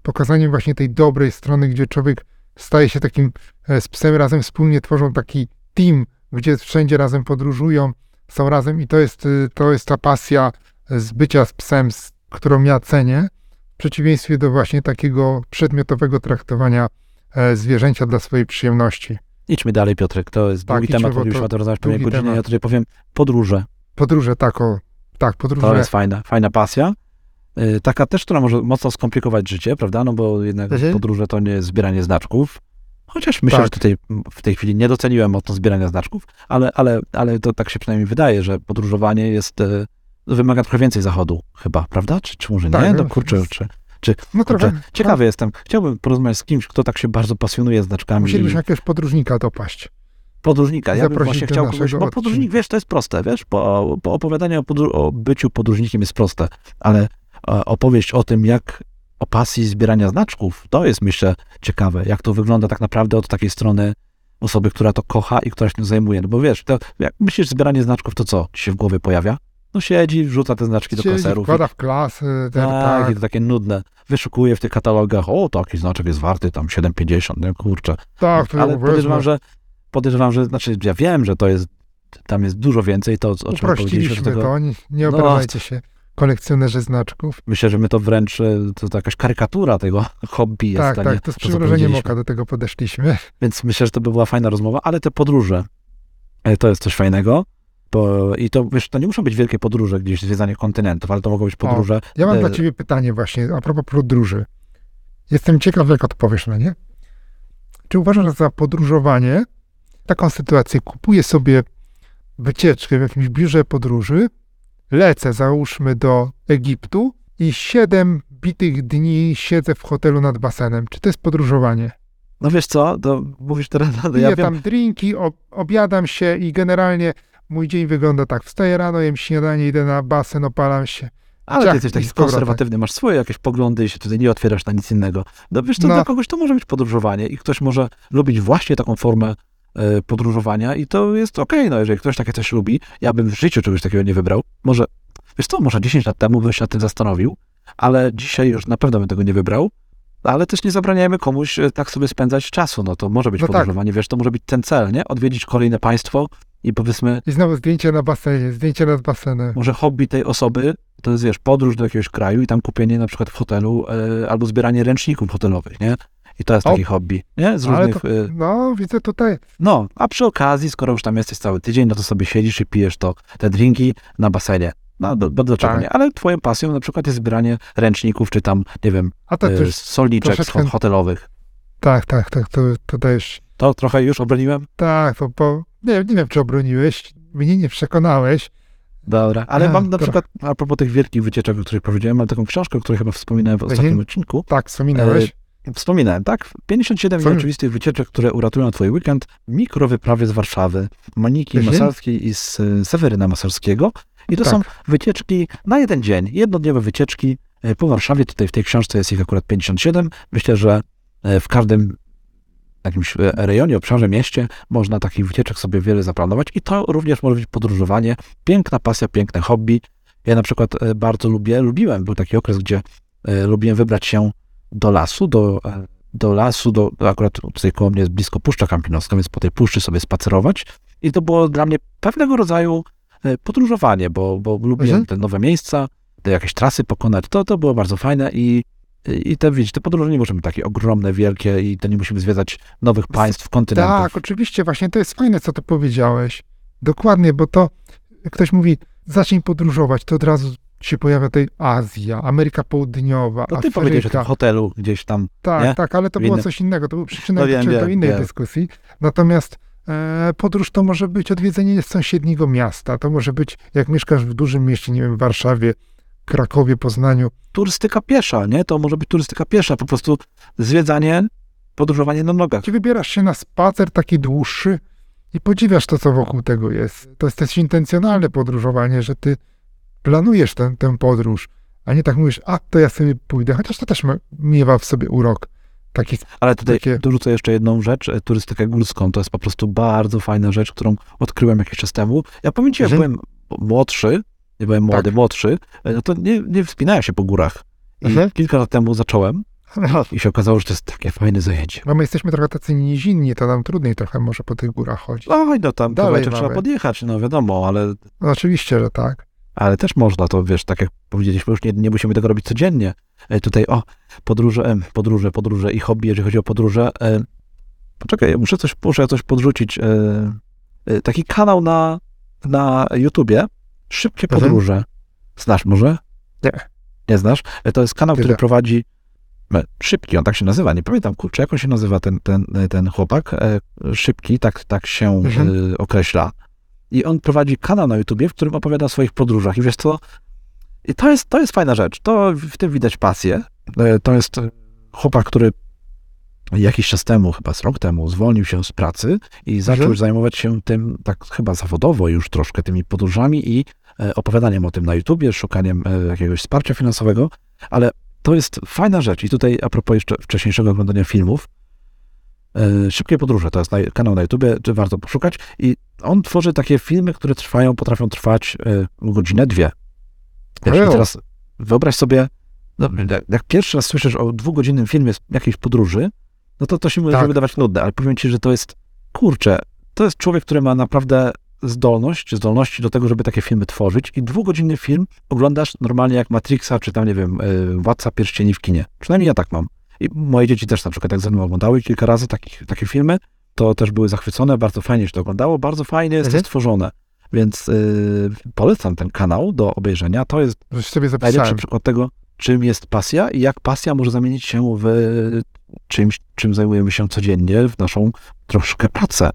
pokazaniem właśnie tej dobrej strony, gdzie człowiek staje się takim e, z psem razem wspólnie tworzą taki team, gdzie wszędzie razem podróżują, są razem i to jest, y, to jest ta pasja z bycia z psem, z, którą ja cenię, w przeciwieństwie do właśnie takiego przedmiotowego traktowania e, zwierzęcia dla swojej przyjemności. Idźmy dalej, Piotrek. To jest Tak, idźmy, temat, bo to o tym rozmawiać pewnie godzinę. temat. Ja tutaj powiem podróże. Podróże, tak, o, tak, podróże. To jest fajna, fajna pasja. Y, Taka też, która może mocno skomplikować życie, prawda? No bo jednak Mhm. podróże to nie jest zbieranie znaczków. Chociaż myślę, Tak. że tutaj w tej chwili nie doceniłem mocno zbierania znaczków, ale, ale, ale to tak się przynajmniej wydaje, że podróżowanie jest, e, wymaga trochę więcej zachodu chyba, prawda? Czy, czy może nie? Tak, No no, kurczę, jest- czy, no kurczę. trochę. Ciekawy jestem. Chciałbym porozmawiać z kimś, kto tak się bardzo pasjonuje znaczkami. Musielibyśmy i jakiegoś podróżnika dopaść. Podróżnika. Ja bym właśnie chciał kogoś, bo podróżnik, odcinka. wiesz, to jest proste, wiesz, bo, bo opowiadanie o, podróż, o byciu podróżnikiem jest proste, ale e, opowieść o tym, jak o pasji zbierania znaczków, to jest myślę ciekawe, jak to wygląda tak naprawdę od takiej strony osoby, która to kocha i która się tym zajmuje, no bo wiesz, to, jak myślisz zbieranie znaczków, to co ci się w głowie pojawia? No siedzi, wrzuca te znaczki do Siedzi, klaserów. wkłada w klasy, tak, tak, i to takie nudne. Wyszukuje w tych katalogach, o, taki znaczek jest warty tam 7,50, nie, kurczę. tak, to Ale podejrzewam, że podejrzewam, że, znaczy ja wiem, że to jest, tam jest dużo więcej, to o czym powiedzieliśmy, tego, to, nie, nie No, obrażajcie się, kolekcjonerzy znaczków. myślę, że my to wręcz, to, to jakaś karykatura tego hobby jest, tak, tak, to z przymrużeniem oka do tego podeszliśmy. Więc myślę, że to by była fajna rozmowa, ale te podróże, e, to jest coś fajnego, bo, i to, wiesz, to nie muszą być wielkie podróże, gdzieś zwiedzanie kontynentów, ale to mogą być podróże, Ja mam E, dla ciebie pytanie właśnie a propos podróży. Jestem ciekaw, jak odpowiesz na nie. Czy uważasz za podróżowanie taką sytuację? Kupuję sobie wycieczkę w jakimś biurze podróży, lecę załóżmy do Egiptu i siedem bitych dni siedzę w hotelu nad basenem. Czy to jest podróżowanie? no wiesz co, to mówisz teraz, no Piję ja wiem, tam drinki, ob, obiadam się i generalnie mój dzień wygląda tak. Wstaję rano, jem śniadanie, idę na basen, opalam się. ale ty jesteś taki konserwatywny, masz swoje jakieś poglądy i się tutaj nie otwierasz na nic innego. No wiesz, to No. dla kogoś to może być podróżowanie i ktoś może lubić właśnie taką formę e, podróżowania i to jest okej, no jeżeli ktoś takie coś lubi, ja bym w życiu czegoś takiego nie wybrał. Może, wiesz co, może 10 lat temu bym się nad tym zastanowił, ale dzisiaj już na pewno bym tego nie wybrał. Ale też nie zabraniajmy komuś e, tak sobie spędzać czasu, no to może być No tak. podróżowanie, wiesz, to może być ten cel, nie? Odwiedzić kolejne państwo i powiedzmy, I znowu zdjęcie na basenie, zdjęcie nad basenem. może hobby tej osoby to jest, wiesz, podróż do jakiegoś kraju i tam kupienie na przykład w hotelu e, albo zbieranie ręczników hotelowych, nie? I to jest O. taki hobby, nie? Z Ale różnych... to, e, no, widzę tutaj. No, a przy okazji, skoro już tam jesteś cały tydzień, no to sobie siedzisz i pijesz to, te drinki na basenie. No, do, do, Tak. nie? Ale twoją pasją na przykład jest zbieranie ręczników, czy tam, nie wiem, A e, też. solniczek troszeczkę- hotelowych. Tak, tak, tak, to, to też. To trochę już obroniłem? Tak, to po. Nie, nie wiem, czy obroniłeś. Mnie nie przekonałeś. Dobra, ale A, mam na przykład, a propos tych wielkich wycieczek, o których powiedziałem, mam taką książkę, o której chyba wspominałem w ostatnim Mhm. odcinku. Tak, wspominałeś. Wspominałem, tak? 57 Co? nieoczywistych wycieczek, które uratują twój weekend. Mikrowyprawy z Warszawy, Moniki Mhm. Masalskiej i z e, Seweryna Masalskiego. I to Tak. są wycieczki na jeden dzień, jednodniowe wycieczki e, po Warszawie. Tutaj w tej książce jest ich akurat 57. Myślę, że e, w każdym jakimś e, rejonie, obszarze, mieście można takich wycieczek sobie wiele zaplanować i to również może być podróżowanie. Piękna pasja, piękne hobby. Ja na przykład bardzo lubię, lubiłem, był taki okres, gdzie lubiłem wybrać się do lasu, do, do lasu, do, akurat tutaj koło mnie jest blisko Puszcza Kampinowska, więc po tej puszczy sobie spacerować i to było dla mnie pewnego rodzaju podróżowanie, bo, bo lubiłem Mhm. te nowe miejsca, te jakieś trasy pokonać, to, to było bardzo fajne i i te, widzicie, te podróże nie muszą być takie ogromne, wielkie i to nie musimy zwiedzać nowych państw, kontynentów. Tak, oczywiście, właśnie to jest fajne, co ty powiedziałeś. Dokładnie, bo to ktoś mówi, zacznij podróżować, to od razu się pojawia tutaj Azja, Ameryka Południowa, To ty powiedziałeś o tym Afryka. hotelu gdzieś tam. Tak, nie? tak, ale to było coś innego, to był przyczynek No wiem, do innej wiem. dyskusji. Natomiast e, podróż to może być odwiedzenie sąsiedniego miasta, to może być, jak mieszkasz w dużym mieście, nie wiem, w Warszawie, Krakowie, Poznaniu, Turystyka piesza, nie? To może być turystyka piesza, po prostu zwiedzanie, podróżowanie na nogach. gdzie wybierasz się na spacer taki dłuższy i podziwiasz to, co wokół tego jest. To jest też intencjonalne podróżowanie, że ty planujesz tę, tę podróż, a nie tak mówisz, a to ja sobie pójdę, chociaż to też miewa w sobie urok. Taki, Ale tutaj Takie- dorzucę jeszcze jedną rzecz, e, turystykę górską. To jest po prostu bardzo fajna rzecz, którą odkryłem jakiś czas temu. Ja powiem ci, jak Mhm. byłem młodszy, nie byłem młody, Tak. młodszy, e, no to nie, nie wspinałem się po górach. Mhm. kilka lat temu zacząłem i się okazało, że to jest takie fajne zajęcie. No my jesteśmy trochę tacy nizinni, to nam trudniej trochę może po tych górach chodzić. Oj, no tam Dalej trzeba podjechać, no wiadomo, ale, No, oczywiście, że tak. Ale też można to, wiesz, tak jak powiedzieliśmy, już nie, nie musimy tego robić codziennie. E, Tutaj, o, podróże, podróże, podróże i hobby, jeżeli chodzi o podróże. E, poczekaj, muszę coś, muszę coś podrzucić. E, taki kanał na, na YouTubie, Szybkie Mhm. podróże. Znasz może? Nie. Nie znasz? To jest kanał, który prowadzi Szybki, on tak się nazywa, nie pamiętam, kurczę, jak on się nazywa, ten, ten, ten chłopak. Szybki, tak, tak się Mhm. określa. I on prowadzi kanał na YouTubie, w którym opowiada o swoich podróżach. I wiesz co? I to jest, to jest fajna rzecz. To w tym widać pasję. E, To jest chłopak, który jakiś czas temu, chyba z rok temu, zwolnił się z pracy i zaczął Mhm. zajmować się tym, tak chyba zawodowo już troszkę, tymi podróżami i e, opowiadaniem o tym na YouTubie, szukaniem e, jakiegoś wsparcia finansowego, ale to jest fajna rzecz. I tutaj a propos jeszcze wcześniejszego oglądania filmów, Szybkie podróże, to jest na, kanał na YouTubie, czy warto poszukać i on tworzy takie filmy, które trwają, potrafią trwać e, godzinę, dwie. Wiesz, i teraz wyobraź sobie, no, jak, pierwszy raz słyszysz o dwugodzinnym filmie z jakiejś podróży, no to to się może Tak. wydawać nudne, ale powiem ci, że to jest, kurczę, to jest człowiek, który ma naprawdę zdolność, zdolności do tego, żeby takie filmy tworzyć i dwugodzinny film oglądasz normalnie jak Matrixa, czy tam, nie wiem, y, Władca Pierścieni w kinie. Przynajmniej ja tak mam. I moje dzieci też na przykład tak ze mną oglądały kilka razy takich, takie filmy, to też były zachwycone, bardzo fajnie się to oglądało, bardzo fajnie jest to Mhm. stworzone. Więc y, polecam ten kanał do obejrzenia. To jest najlepszy przykład tego, czym jest pasja i jak pasja może zamienić się w czymś, czym zajmujemy się codziennie, w naszą troszkę pracę.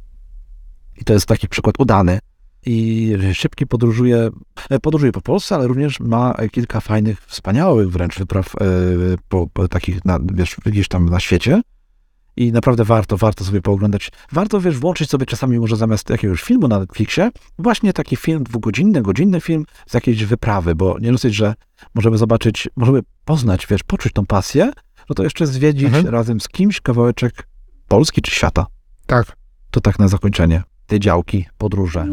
I to jest taki przykład udany. I szybki podróżuje, e, podróżuje po Polsce, ale również ma kilka fajnych, wspaniałych wręcz wypraw e, po, po takich, na, wiesz, gdzieś tam na świecie. I naprawdę warto, warto sobie pooglądać. Warto, wiesz, włączyć sobie czasami może zamiast jakiegoś filmu na Netflixie, właśnie taki film dwugodzinny, godzinny film z jakiejś wyprawy, bo nie dosyć, że możemy zobaczyć, możemy poznać, wiesz, poczuć tą pasję, no to jeszcze zwiedzić Mhm. razem z kimś kawałeczek Polski czy świata. Tak. To tak na zakończenie tej działki, podróże.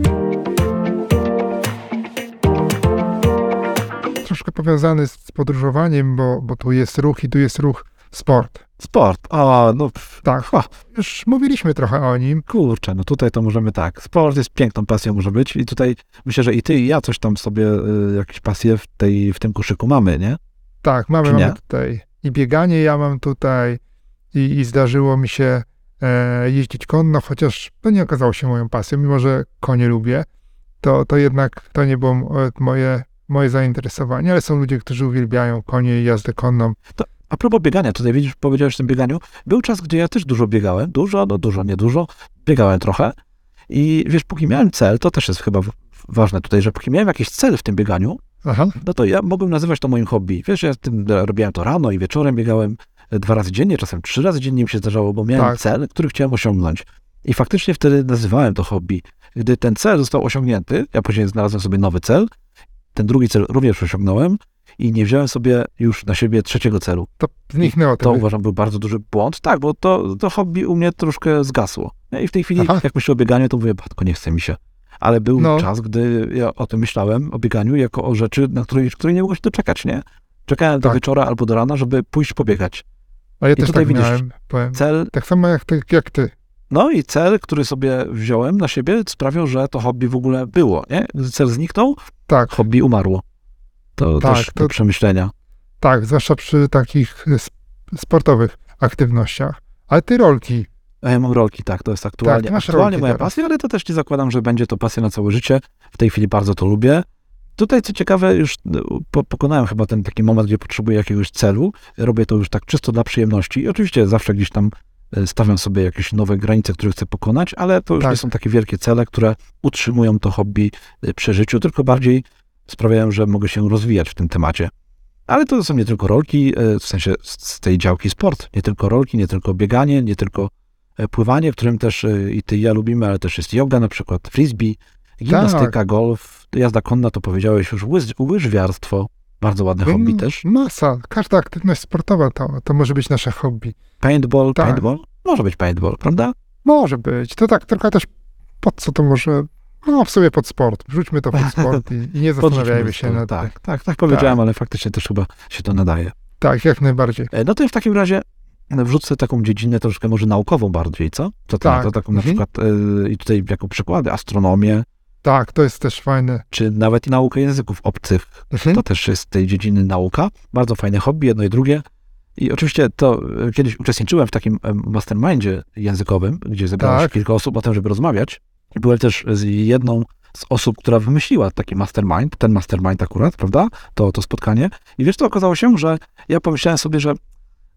Troszkę powiązany z podróżowaniem, bo, bo tu jest ruch i tu jest ruch sport. Sport. A, no pff, Tak. ha, Już mówiliśmy trochę o nim. kurczę, no tutaj to możemy tak. Sport jest piękną pasją może być i tutaj myślę, że i ty i ja coś tam sobie, y, jakieś pasje w, tej, w tym koszyku mamy, nie? Tak, mamy, mamy tutaj i bieganie ja mam tutaj i, i zdarzyło mi się jeździć konno, chociaż to nie okazało się moją pasją, mimo że konie lubię, to, to jednak to nie było e, moje, moje zainteresowanie, ale są ludzie, którzy uwielbiają konie i jazdę konną. A propos biegania, tutaj widzisz, powiedziałeś o tym bieganiu. Był czas, gdzie ja też dużo biegałem. Dużo, no dużo, niedużo. Biegałem trochę. I wiesz, póki miałem cel, to też jest chyba ważne tutaj, że póki miałem jakiś cel w tym bieganiu, Aha, no to ja mogłem nazywać to moim hobby. Wiesz, ja tym robiłem to rano i wieczorem, biegałem e, dwa razy dziennie, czasem trzy razy dziennie mi się zdarzało, bo miałem Tak. cel, który chciałem osiągnąć. I faktycznie wtedy nazywałem to hobby. Gdy ten cel został osiągnięty, ja później znalazłem sobie nowy cel, ten drugi cel również osiągnąłem i nie wziąłem sobie już na siebie trzeciego celu. to zniknęło To uważam był bardzo duży błąd, tak, bo to, to hobby u mnie troszkę zgasło. Nie? I w tej chwili, Aha. jak myślę o bieganiu, to mówię, batko, nie chce mi się. Ale był No. czas, gdy ja o tym myślałem, o bieganiu, jako o rzeczy, na której, której nie mogłem się doczekać, nie? Czekałem do Tak. wieczora albo do rana, żeby pójść pobiegać. A ja I też tutaj tak widzisz, miałem, powiem. Cel, Tak samo jak ty, jak ty. no i cel, który sobie wziąłem na siebie, sprawiał, że to hobby w ogóle było, nie? Gdy cel zniknął, Tak, hobby umarło. To Tak, też do to- przemyślenia. tak, zwłaszcza przy takich sp- sportowych aktywnościach. Ale ty rolki, A ja mam rolki, tak, to jest aktualnie, masz aktualnie moja teraz. pasja, ale to też nie zakładam, że będzie to pasja na całe życie. W tej chwili bardzo to lubię. Tutaj, co ciekawe, już no, po, pokonałem chyba ten taki moment, gdzie potrzebuję jakiegoś celu. Robię to już tak czysto dla przyjemności. I oczywiście zawsze gdzieś tam e, stawiam sobie jakieś nowe granice, które chcę pokonać, ale to już Tak. nie są takie wielkie cele, które utrzymują to hobby e, przy życiu, tylko bardziej sprawiają, że mogę się rozwijać w tym temacie. Ale to są nie tylko rolki, e, w sensie z tej działki sport. Nie tylko rolki, nie tylko bieganie, nie tylko pływanie, którym też i ty i ja lubimy, ale też jest yoga na przykład, frisbee, gimnastyka, Tak. golf, jazda konna, to powiedziałeś już, łyż, łyżwiarstwo, bardzo ładne hobby też. Masa. Każda aktywność sportowa to, to może być nasze hobby. Paintball, Tak. paintball, może być paintball, prawda? Może być. To tak, trochę też po co to może. No, w sobie pod sport. Wrzućmy to pod sport i, i nie zastanawiajmy się sport. nad tym. Tak, tak, tak powiedziałem, ale faktycznie też chyba się to nadaje. Tak, jak najbardziej. E, No to w takim razie wrzucę taką dziedzinę troszkę może naukową bardziej, co? Co to, Tak. to taką na Mhm. przykład, e, i tutaj jako przykłady, astronomię, Tak, to jest też fajne. czy nawet i naukę języków obcych. Mhm. To też jest z tej dziedziny nauka. Bardzo fajne hobby, jedno i drugie. I oczywiście to e, kiedyś uczestniczyłem w takim e, mastermindzie językowym, gdzie zebrało się Tak. kilka osób o tym, żeby rozmawiać. I byłem też z jedną z osób, która wymyśliła taki mastermind, ten mastermind akurat, prawda? To, to spotkanie. I wiesz, to okazało się, że ja pomyślałem sobie, że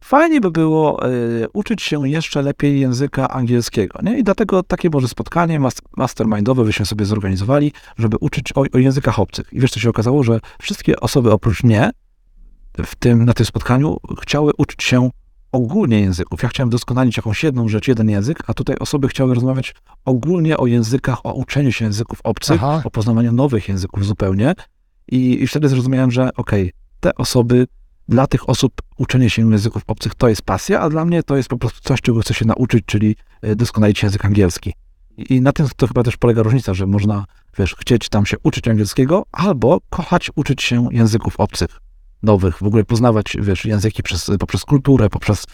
fajnie by było e, uczyć się jeszcze lepiej języka angielskiego, nie? I dlatego takie może spotkanie mas- mastermindowe byśmy sobie zorganizowali, żeby uczyć o, o językach obcych. I wiesz, co się okazało, że wszystkie osoby oprócz mnie w tym, na tym spotkaniu chciały uczyć się ogólnie języków. Ja chciałem doskonalić jakąś jedną rzecz, jeden język, a tutaj osoby chciały rozmawiać ogólnie o językach, o uczeniu się języków obcych, Aha. o poznawaniu nowych języków zupełnie. I, i wtedy zrozumiałem, że okej, te osoby, dla tych osób uczenie się języków obcych to jest pasja, a dla mnie to jest po prostu coś, czego chcę się nauczyć, czyli e, doskonalić język angielski. I, na tym to chyba też polega różnica, że można, wiesz, chcieć tam się uczyć angielskiego, albo kochać uczyć się języków obcych, nowych, w ogóle poznawać, wiesz, języki przez, poprzez kulturę, poprzez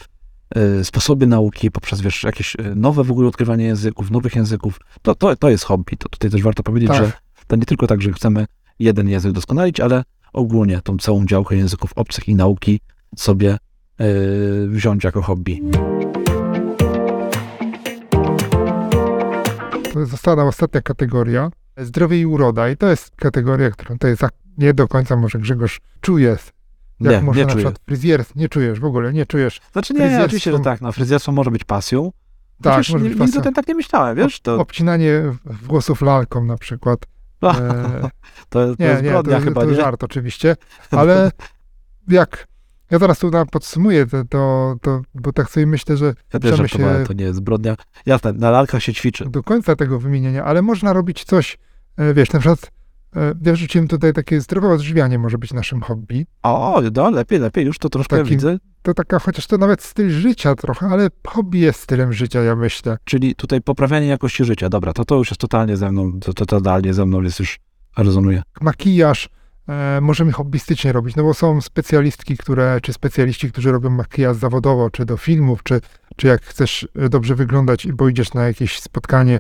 e, sposoby nauki, poprzez, wiesz, jakieś e, nowe w ogóle odkrywanie języków, nowych języków. To, to, to jest hobby. To tutaj też warto powiedzieć, Tak. że to nie tylko tak, że chcemy jeden język doskonalić, ale ogólnie tą całą działkę języków obcych i nauki sobie e, wziąć jako hobby. To została ostatnia kategoria. Zdrowie i uroda. I to jest kategoria, którą to jest nie do końca może Grzegorz czuje. Jak Nie, może nie na czuję. przykład nie czujesz w ogóle, nie czujesz. Znaczy nie, Fryzjerstwo- oczywiście, że tak, no fryzjerstwo może być pasją. Tak, Chociaż może być nigdy pasją. o tym tak nie myślałem, wiesz, to, Obcinanie włosów lalką na przykład. E, to, to nie, jest nie, zbrodnia to, chyba, to nie? żart oczywiście, ale jak ja zaraz tu podsumuję to, to, to, bo tak sobie myślę, że Ja też się- to nie jest zbrodnia. Jasne, na lalkach się ćwiczy. do końca tego wymienienia, ale można robić coś, e, wiesz, na przykład e, ja wrzuciłem tutaj takie zdrowe odżywianie może być naszym hobby. O, no lepiej, lepiej, już to troszkę Takim- widzę. To taka, chociaż to nawet styl życia trochę, ale hobby jest stylem życia, ja myślę. Czyli tutaj poprawianie jakości życia. Dobra, to to już jest totalnie ze mną, to, to totalnie ze mną jest już, rezonuje. Makijaż e, możemy hobbystycznie robić, no bo są specjalistki, które, czy specjaliści, którzy robią makijaż zawodowo, czy do filmów, czy, czy jak chcesz e, dobrze wyglądać i bo idziesz na jakieś spotkanie,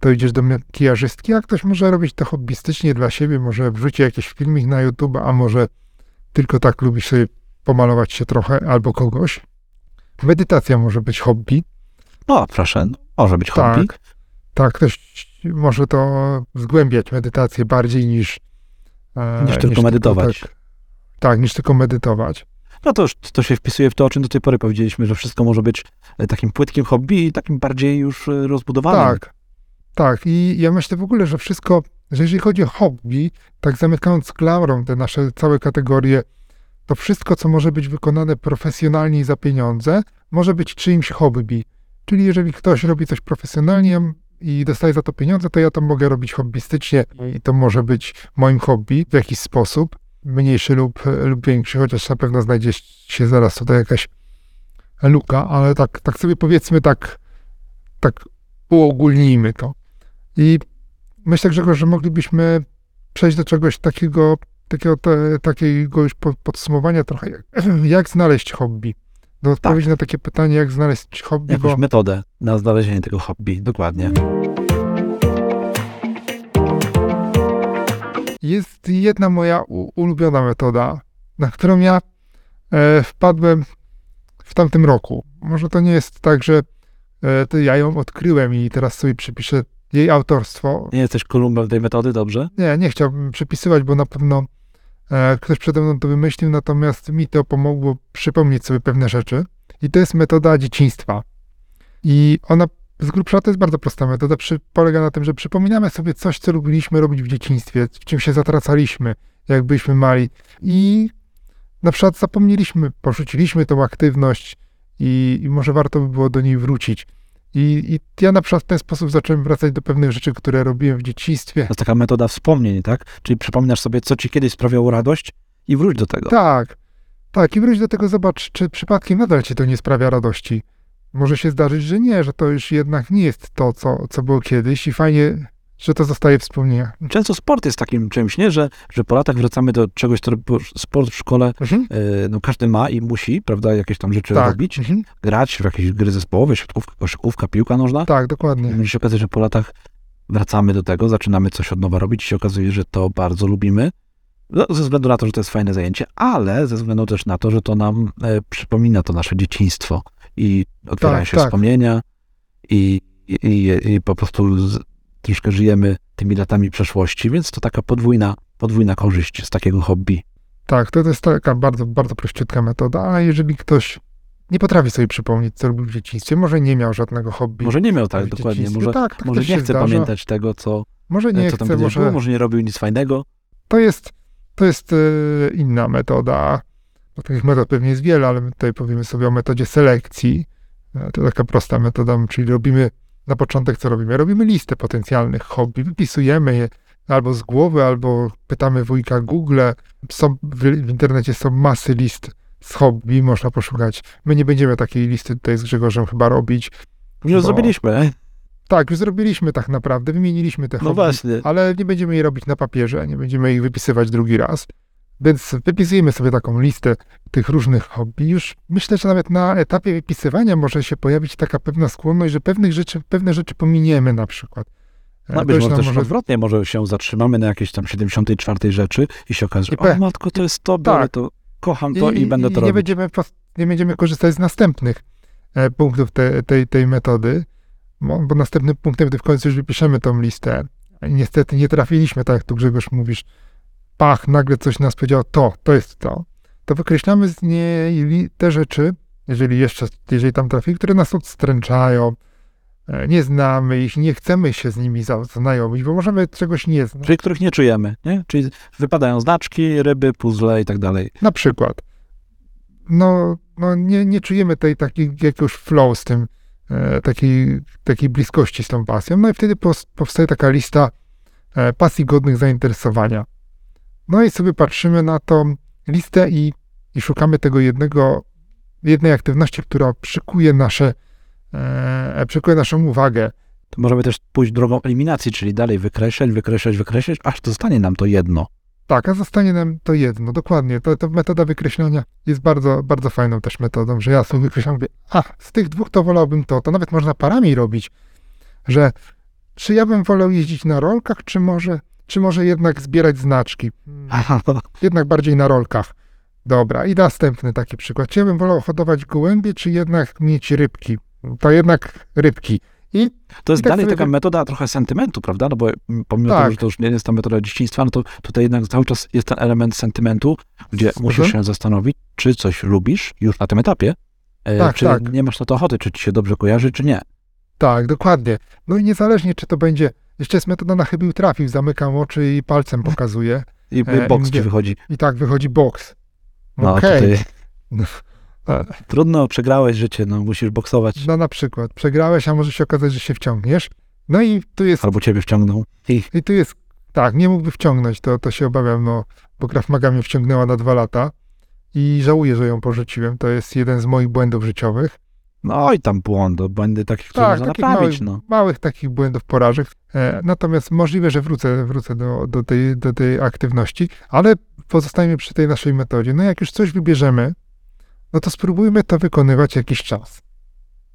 to idziesz do makijażystki, a ktoś może robić to hobbystycznie dla siebie, może wrzuci jakiś filmik na YouTube, a może tylko tak lubisz sobie pomalować się trochę albo kogoś. Medytacja może być hobby. No, proszę, może być hobby. Tak, tak, ktoś może to zgłębiać medytację bardziej niż e, Niż tylko medytować. tak, tak, niż tylko medytować. No to już to się wpisuje w to, o czym do tej pory powiedzieliśmy, że wszystko może być e, takim płytkim hobby i takim bardziej już e, rozbudowanym. Tak, tak. I ja myślę w ogóle, że wszystko, że jeżeli chodzi o hobby, tak zamykając klamrą te nasze całe kategorie, to wszystko, co może być wykonane profesjonalnie i za pieniądze, może być czyimś hobby. Czyli jeżeli ktoś robi coś profesjonalnie i dostaje za to pieniądze, to ja to mogę robić hobbystycznie i to może być moim hobby w jakiś sposób, mniejszy lub, lub większy, chociaż na pewno znajdzie się zaraz tutaj jakaś luka, ale tak, tak sobie powiedzmy tak, tak uogólnijmy to. I myślę, Grzegorz, że moglibyśmy przejść do czegoś takiego, takiego, te, takiego już po- podsumowania trochę, jak, jak znaleźć hobby. Do odpowiedzi na takie pytanie, jak znaleźć hobby, Jakąś bo metodę na znalezienie tego hobby, dokładnie. jest jedna moja ulubiona metoda, na którą ja e, wpadłem w tamtym roku. Może to nie jest tak, że e, to ja ją odkryłem i teraz sobie przypiszę jej autorstwo. Nie jesteś kolumbem tej metody, dobrze? Nie, nie chciałbym przypisywać, bo na pewno ktoś przede mną to wymyślił, natomiast mi to pomogło przypomnieć sobie pewne rzeczy. I to jest metoda dzieciństwa. I ona z grubsza to jest bardzo prosta metoda. Przy, polega na tym, że przypominamy sobie coś, co lubiliśmy robić w dzieciństwie, w czym się zatracaliśmy, jak byliśmy mali. I na przykład zapomnieliśmy, porzuciliśmy tą aktywność i, i może warto by było do niej wrócić. I, I ja na przykład w ten sposób zacząłem wracać do pewnych rzeczy, które robiłem w dzieciństwie. To jest taka metoda wspomnień, tak? Czyli przypominasz sobie, co ci kiedyś sprawiało radość i wróć do tego. Tak, tak. I wróć do tego, zobacz, czy przypadkiem nadal ci to nie sprawia radości. Może się zdarzyć, że nie, że to już jednak nie jest to, co, co było kiedyś i fajnie, że to zostaje w wspomnieniach. Często sport jest takim czymś, nie? Że, że po latach wracamy do czegoś, co sport w szkole Mhm. e, no, każdy ma i musi, prawda, jakieś tam rzeczy Tak. robić, Mhm. grać w jakieś gry zespołowe, siatkówka, koszykówka, piłka nożna. Tak, dokładnie. Może się okazać, że po latach wracamy do tego, zaczynamy coś od nowa robić i się okazuje, że to bardzo lubimy. No, ze względu na to, że to jest fajne zajęcie, ale ze względu też na to, że to nam e, przypomina to nasze dzieciństwo i otwierają Tak, się tak. wspomnienia i, i, i, i po prostu z, troszkę żyjemy tymi latami przeszłości, więc to taka podwójna, podwójna korzyść z takiego hobby. Tak, to, to jest taka bardzo, bardzo prościutka metoda, a jeżeli ktoś nie potrafi sobie przypomnieć, co robił w dzieciństwie, może nie miał żadnego hobby. Może nie miał tak dokładnie, dzieciństwie. może, tak, tak może nie chce zdarza. pamiętać tego, co, Może nie co tam chce, może... było, może nie robił nic fajnego. To jest, to jest e, inna metoda. No, takich metod pewnie jest wiele, ale my tutaj powiemy sobie o metodzie selekcji. E, To taka prosta metoda, czyli robimy na początek co robimy? Robimy listę potencjalnych hobby, wypisujemy je albo z głowy, albo pytamy wujka Google. Są, w, w internecie są masy list z hobby, można poszukać. My nie będziemy takiej listy tutaj z Grzegorzem chyba robić. Już Bo- zrobiliśmy? Tak, już zrobiliśmy tak naprawdę, wymieniliśmy te No hobby właśnie. ale nie będziemy jej robić na papierze, nie będziemy ich wypisywać drugi raz. Więc wypisujemy sobie taką listę tych różnych hobby. Już myślę, że nawet na etapie wypisywania może się pojawić taka pewna skłonność, że pewnych rzeczy, pewne rzeczy pominiemy na przykład. E, No to być może też odwrotnie, może się zatrzymamy na jakiejś tam 74 rzeczy i się okaże, że I o matko, to jest to, biorę Tak. to, kocham to i, będę to nie robić. będziemy, nie będziemy korzystać z następnych e, punktów te, tej, tej metody, bo, następnym punktem, gdy w końcu już wypiszemy tą listę, i niestety nie trafiliśmy, tak jak tu Grzegorz mówisz, pach, nagle coś nas powiedział, to, to jest to, to wykreślamy z niej te rzeczy, jeżeli jeszcze, jeżeli tam trafi, które nas odstręczają, e, nie znamy ich, nie chcemy się z nimi za- zaznajomić, bo możemy czegoś nie znać. Czyli których nie czujemy, nie? Czyli wypadają znaczki, ryby, puzzle i tak dalej. Na przykład, no, no nie, nie czujemy tej takiej jakiegoś flow z tym, e, takiej, takiej bliskości z tą pasją. No i wtedy powstaje taka lista e, pasji godnych zainteresowania. No i sobie patrzymy na tą listę i, i szukamy tego jednego, jednej aktywności, która przykuje nasze, e, przykuje naszą uwagę. To możemy też pójść drogą eliminacji, czyli dalej wykreślać, wykreślać, wykreślać, aż zostanie nam to jedno. Tak, a zostanie nam to jedno, dokładnie. To, to metoda wykreślania jest bardzo, bardzo fajną też metodą, że ja sobie wykreślam, mówię, a z tych dwóch to wolałbym to. To nawet można parami robić, że czy ja bym wolał jeździć na rolkach, czy może, czy może jednak zbierać znaczki. Jednak bardziej na rolkach. Dobra, i następny taki przykład. Czy ja bym wolał hodować gołębie, czy jednak mieć rybki? To jednak rybki. I To jest I tak dalej sobie taka metoda trochę sentymentu, prawda? No bo mm, pomimo Tak. tego, że to już nie jest ta metoda dzieciństwa, no to tutaj jednak cały czas jest ten element sentymentu, gdzie musisz Mhm. się zastanowić, czy coś lubisz już na tym etapie, e, Tak, czy tak. nie masz na to ochoty, czy ci się dobrze kojarzy, czy nie. Tak, dokładnie. No i niezależnie, czy to będzie. Jeszcze jest metoda na chybił trafił, zamykam oczy i palcem pokazuję. I E, boks i ci wychodzi. I tak wychodzi boks. No tutaj No, trudno, przegrałeś życie, no musisz boksować. no na przykład, przegrałeś, a może się okazać, że się wciągniesz. No i tu jest, Albo ciebie wciągnął. I i tu jest, tak, nie mógłby wciągnąć, to, to się obawiam, no, bo Graf Maga mnie wciągnęła na dwa lata i żałuję, że ją porzuciłem. To jest jeden z moich błędów życiowych. No i tam błąd, błędy takich, które Tak, można naprawić, małych, no. małych takich błędów, porażek. E, natomiast możliwe, że wrócę, wrócę do, do, tej, do tej aktywności, ale pozostajemy przy tej naszej metodzie. No jak już coś wybierzemy, no to spróbujmy to wykonywać jakiś czas.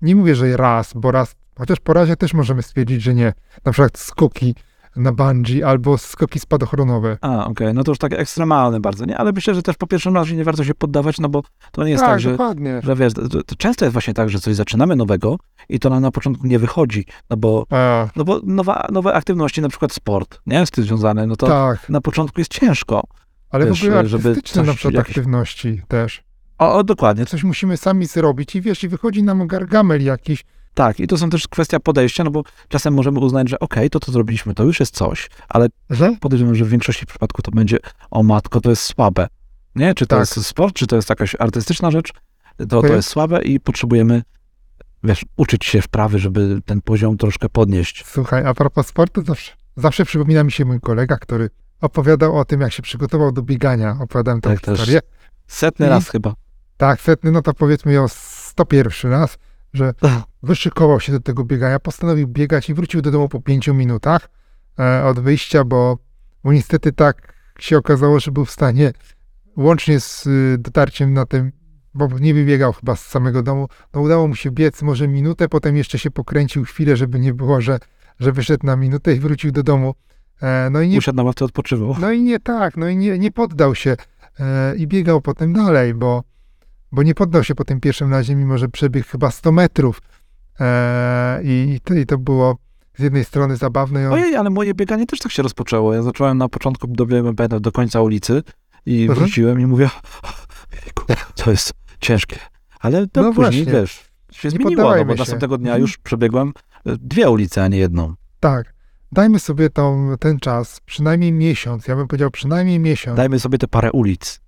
Nie mówię, że raz, bo raz, chociaż po razie też możemy stwierdzić, że nie. Na przykład skoki na bungee albo skoki spadochronowe. A, okej, no to już takie ekstremalne bardzo, nie? Ale myślę, że też po pierwszym razie nie warto się poddawać, no bo to nie jest tak, że, dokładnie. że wiesz, to, to często jest właśnie tak, że coś zaczynamy nowego i to nam na początku nie wychodzi, no bo, A, no bo nowa, nowe aktywności, na przykład sport, nie? Z tym związane, no to tak, na początku jest ciężko. ale wiesz, w ogóle artystyczne na przykład jakieś- aktywności też. O, o, dokładnie, Coś musimy sami zrobić i wiesz, i wychodzi nam gargamel jakiś, tak. I to są też kwestia podejścia, no bo czasem możemy uznać, że okej, to co zrobiliśmy, to już jest coś, ale że podejrzewam, że w większości przypadków to będzie, o matko, to jest słabe. Nie? Czy to Tak. jest sport, czy to jest jakaś artystyczna rzecz, to, to jest- jest słabe i potrzebujemy, wiesz, uczyć się wprawy, żeby ten poziom troszkę podnieść. Słuchaj, a propos sportu, zawsze, zawsze przypomina mi się mój kolega, który opowiadał o tym, jak się przygotował do biegania. Opowiadałem tę Tak, też. historię. Setny I- raz chyba. Tak, setny, no to powiedzmy ją 101 raz, że wyszykował się do tego biegania, postanowił biegać i wrócił do domu po pięciu minutach. e, od wyjścia, bo, bo niestety tak się okazało, że był w stanie łącznie z y, dotarciem na tym, bo nie wybiegał chyba z samego domu, no udało mu się biec może minutę, potem jeszcze się pokręcił chwilę, żeby nie było, że, że wyszedł na minutę i wrócił do domu. E, no i nie, Usiadł na ławce, odpoczywał. no i nie tak, no i nie, nie poddał się e, i biegał potem dalej, bo, bo nie poddał się po tym pierwszym razie, mimo że przebiegł chyba 100 metrów. E, i, to, I to było z jednej strony zabawne. on- Ojej, ale moje bieganie też tak się rozpoczęło. Ja zacząłem na początku, dobiegłem pamiętam, do końca ulicy i Mhm. wróciłem i mówię, to jest ciężkie. Ale to No później, właśnie. wiesz, się Nie zmieniło, no, bo się. następnego dnia Mhm. już przebiegłem e, dwie ulice, a nie jedną. Tak. Dajmy sobie tą, ten czas, przynajmniej miesiąc. Ja bym powiedział przynajmniej miesiąc. Dajmy sobie te parę ulic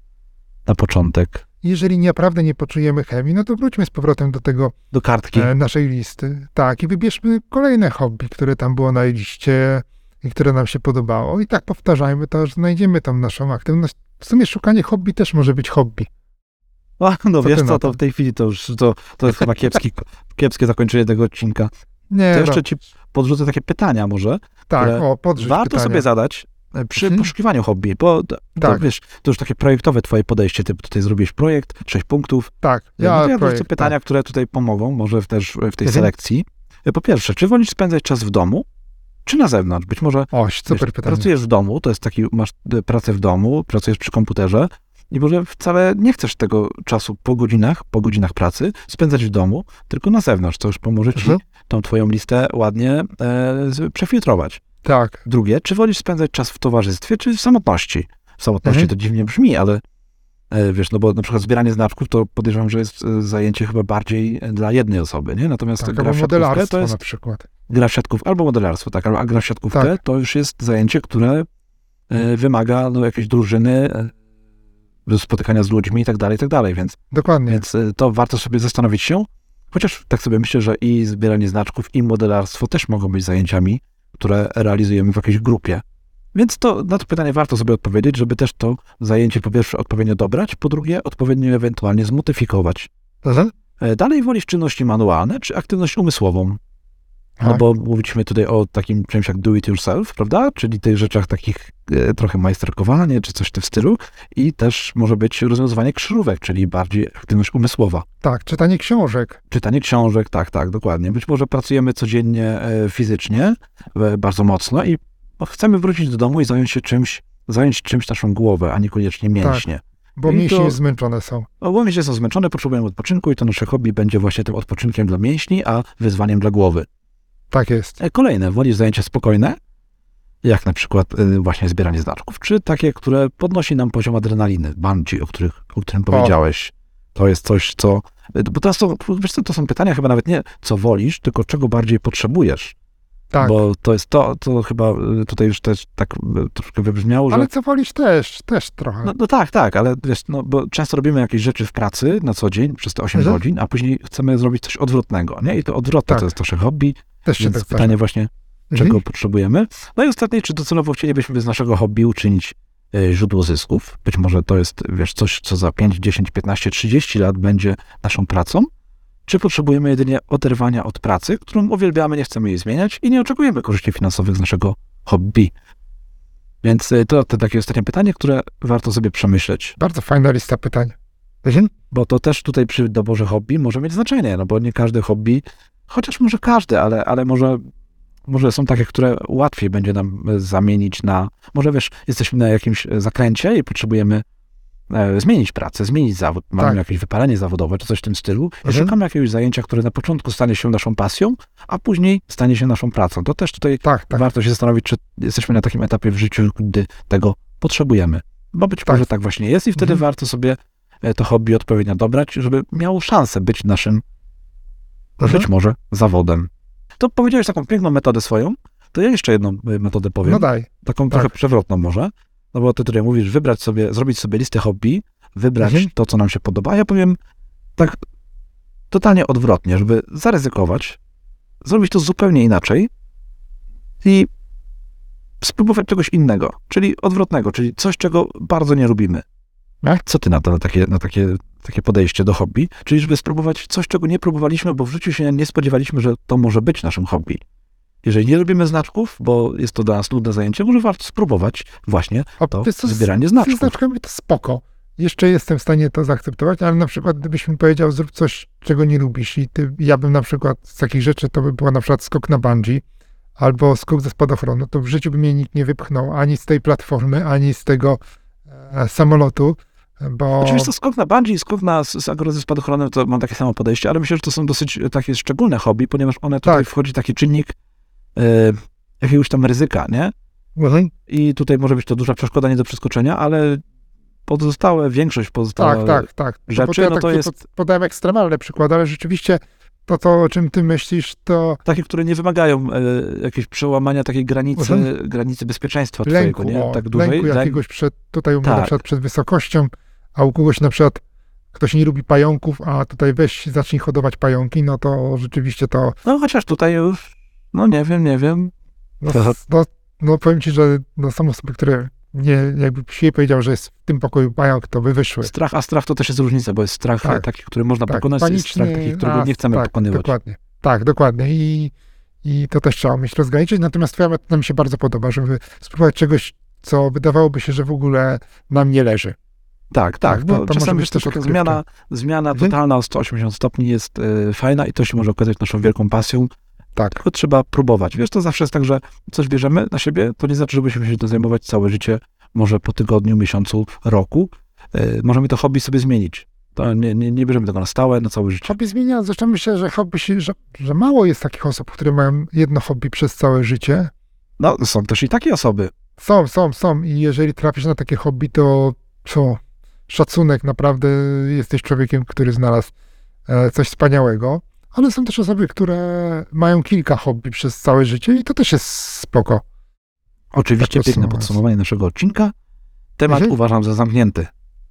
na początek. Jeżeli naprawdę nie poczujemy chemii, no to wróćmy z powrotem do tego Do kartki. e, naszej listy. Tak, i wybierzmy kolejne hobby, które tam było na liście i które nam się podobało. I tak powtarzajmy to, aż znajdziemy tą naszą aktywność. W sumie szukanie hobby też może być hobby. O, no Co wiesz co, to? w tej chwili to już to, to jest chyba kiepski, kiepskie zakończenie tego odcinka. Nie, To no, jeszcze ci podrzucę takie pytania może. tak, o, podrzuć Warto pytania. sobie zadać przy Mhm. poszukiwaniu hobby, bo to, to Tak. wiesz, to już takie projektowe twoje podejście. Ty tutaj zrobiłeś projekt, sześć punktów. Tak, Ja, no to ja projekt, pytania, które tutaj pomogą, może też w tej Mhm. selekcji. Po pierwsze, czy wolisz spędzać czas w domu, czy na zewnątrz? Być może Tak. Oś, super wiesz, pytanie. pracujesz w domu, to jest taki, masz e, pracę w domu, pracujesz przy komputerze i może wcale nie chcesz tego czasu po godzinach, po godzinach pracy spędzać w domu, tylko na zewnątrz, co już pomoże ci Mhm. tą twoją listę ładnie e, przefiltrować. Tak, Drugie, czy wolisz spędzać czas w towarzystwie, czy w samotności? W samotności Mhm. to dziwnie brzmi, ale e, wiesz, no bo na przykład zbieranie znaczków to podejrzewam, że jest e, zajęcie chyba bardziej e, dla jednej osoby, nie? Natomiast tak gra w siatkówkę modelarstwo to jest na przykład. gra w siatków, albo modelarstwo, tak, a gra w siatkówkę Tak. to już jest zajęcie, które wymaga no, jakiejś drużyny, spotykania z ludźmi i tak dalej, i tak dalej, więc, Dokładnie. więc to warto sobie zastanowić się, chociaż tak sobie myślę, że i zbieranie znaczków, i modelarstwo też mogą być zajęciami, które realizujemy w jakiejś grupie. Więc to na to pytanie warto sobie odpowiedzieć, żeby też to zajęcie po pierwsze odpowiednio dobrać, po drugie odpowiednio ewentualnie zmodyfikować. Mhm. E, Dalej wolisz czynności manualne czy aktywność umysłową? No Tak. bo mówiliśmy tutaj o takim czymś jak do it yourself, prawda? Czyli tych rzeczach takich e, trochę majsterkowanie czy coś w tym stylu i też może być rozwiązywanie krzyżówek, czyli bardziej aktywność umysłowa. Tak, czytanie książek. Czytanie książek, tak, tak, dokładnie. Być może pracujemy codziennie e, fizycznie e, bardzo mocno i no, chcemy wrócić do domu i zająć się czymś, zająć czymś naszą głowę, a niekoniecznie mięśnie. Bo I mięśnie to- zmęczone są. No, bo mięśnie są zmęczone, potrzebujemy odpoczynku i to nasze hobby będzie właśnie tym odpoczynkiem dla mięśni, a wyzwaniem dla głowy. Tak jest. E, Kolejne, wolisz zajęcia spokojne, jak na przykład y, właśnie zbieranie znaczków, czy takie, które podnosi nam poziom adrenaliny, bungee, o, których, o którym powiedziałeś. To jest coś, co... y, Bo to są, wiesz co, to są pytania chyba nawet nie, co wolisz, tylko czego bardziej potrzebujesz. Tak. Bo to jest to, to chyba y, tutaj już też tak troszkę wybrzmiało, że... Ale co wolisz też, też trochę. No, no tak, tak, ale wiesz, no, bo często robimy jakieś rzeczy w pracy na co dzień przez te 8 Mhm. godzin, a później chcemy zrobić coś odwrotnego, nie? I to odwrotne Tak. to jest nasze hobby, też się więc tak pytanie właśnie, Mhm. czego potrzebujemy. No i ostatnie, czy docelowo chcielibyśmy z naszego hobby uczynić e, źródło zysków? Być może to jest, wiesz, coś, co za 5, 10, 15, 30 lat będzie naszą pracą? Czy potrzebujemy jedynie oderwania od pracy, którą uwielbiamy, nie chcemy jej zmieniać i nie oczekujemy korzyści finansowych z naszego hobby? Więc e, to, to takie ostatnie pytanie, które warto sobie przemyśleć, Bardzo fajna lista pytań. Mhm. bo to też tutaj przy doborze hobby może mieć znaczenie, no bo nie każde hobby, chociaż może każde, ale, ale może, może są takie, które łatwiej będzie nam e, zamienić na, może wiesz, jesteśmy na jakimś e, zakręcie i potrzebujemy e, zmienić pracę, zmienić zawód, mamy Tak. jakieś wypalenie zawodowe czy coś w tym stylu i Mhm. szukamy jakiegoś zajęcia, które na początku stanie się naszą pasją, a później stanie się naszą pracą. To też tutaj Tak, tak. warto się zastanowić, czy jesteśmy na takim etapie w życiu, gdy tego potrzebujemy. Bo być Tak. może tak właśnie jest i wtedy Mhm. warto sobie to hobby odpowiednio dobrać, żeby miało szansę być naszym, Mhm. być może, zawodem. To powiedziałeś taką piękną metodę swoją, to ja jeszcze jedną e, metodę powiem, No daj. taką tak. trochę przewrotną może, no bo ty tutaj mówisz, wybrać sobie, zrobić sobie listę hobby, wybrać Mhm. to, co nam się podoba, a ja powiem tak totalnie odwrotnie, żeby zaryzykować, zrobić to zupełnie inaczej i spróbować czegoś innego, czyli odwrotnego, czyli coś, czego bardzo nie lubimy. Co ty na to, na takie, na takie, takie podejście do hobby? Czyli żeby spróbować coś, czego nie próbowaliśmy, bo w życiu się nie spodziewaliśmy, że to może być naszym hobby. Jeżeli nie robimy znaczków, bo jest to dla nas nudne zajęcie, może warto spróbować właśnie O, to z- zbieranie Z znaczków. znaczkami to spoko. Jeszcze jestem w stanie to zaakceptować, ale na przykład gdybyś mi powiedział, zrób coś, czego nie lubisz i ty, ja bym na przykład z takich rzeczy, to by była na przykład skok na bungee albo skok ze spadochronu, to w życiu by mnie nikt nie wypchnął ani z tej platformy, ani z tego e, samolotu, bo... Oczywiście skok na bungee skok na, z, z agro ze spadochronem to mam takie samo podejście, ale myślę, że to są dosyć e, takie szczególne hobby, ponieważ one tutaj Tak. wchodzi taki czynnik e, jakiegoś tam ryzyka, nie? Mhm. I tutaj może być to duża przeszkoda nie do przeskoczenia, ale pozostałe, większość pozostałe Tak, tak, tak. No rzeczy, ja no to takie jest- pod- Podałem ekstremalny przykład, ale rzeczywiście to, to, o czym ty myślisz, to takie, które nie wymagają e, jakiegoś przełamania takiej granicy, Mhm. granicy bezpieczeństwa lęku, twojego, nie? Tak dużej. lęku Lęk- jakiegoś przed, tutaj u mnie Tak. przed wysokością, a u kogoś na przykład ktoś nie lubi pająków, a tutaj weź zacznij hodować pająki, no to rzeczywiście to, No chociaż tutaj już, no nie wiem, nie wiem. no, no, no powiem ci, że no, są osoby, które nie, jakby się powiedział, że jest w tym pokoju pająk, to by wyszły. Strach, a strach to też jest różnica, bo jest strach Tak. taki, który można Tak, pokonać, jest strach paniczny, taki, którego nie chcemy tak, pokonywać. Dokładnie. Tak, dokładnie. I, I to też trzeba umieć rozgraniczyć. Natomiast twoja metoda mi się bardzo podoba, żeby spróbować czegoś, co wydawałoby się, że w ogóle nam nie leży. Tak, tak, Tak, no, to czasami jest też taka zmiana, zmiana Mhm. totalna o 180 stopni jest e, fajna i to się może okazać naszą wielką pasją, Tak. tylko trzeba próbować. Wiesz, to zawsze jest tak, że coś bierzemy na siebie, to nie znaczy, że musimy się to zajmować całe życie, może po tygodniu, miesiącu, roku. E, możemy to hobby sobie zmienić. To nie, nie, nie bierzemy tego na stałe, na całe życie. Hobby zmienia. Zresztą myślę, że hobby się, że, że mało jest takich osób, które mają jedno hobby przez całe życie. No, są też i takie osoby. Są, są, są. I jeżeli trafisz na takie hobby, to co? Szacunek, naprawdę jesteś człowiekiem, który znalazł e, coś wspaniałego. Ale są też osoby, które mają kilka hobby przez całe życie i to też jest spoko. Oczywiście Tak piękne podsumowanie naszego odcinka. Temat Mhm. uważam za zamknięty.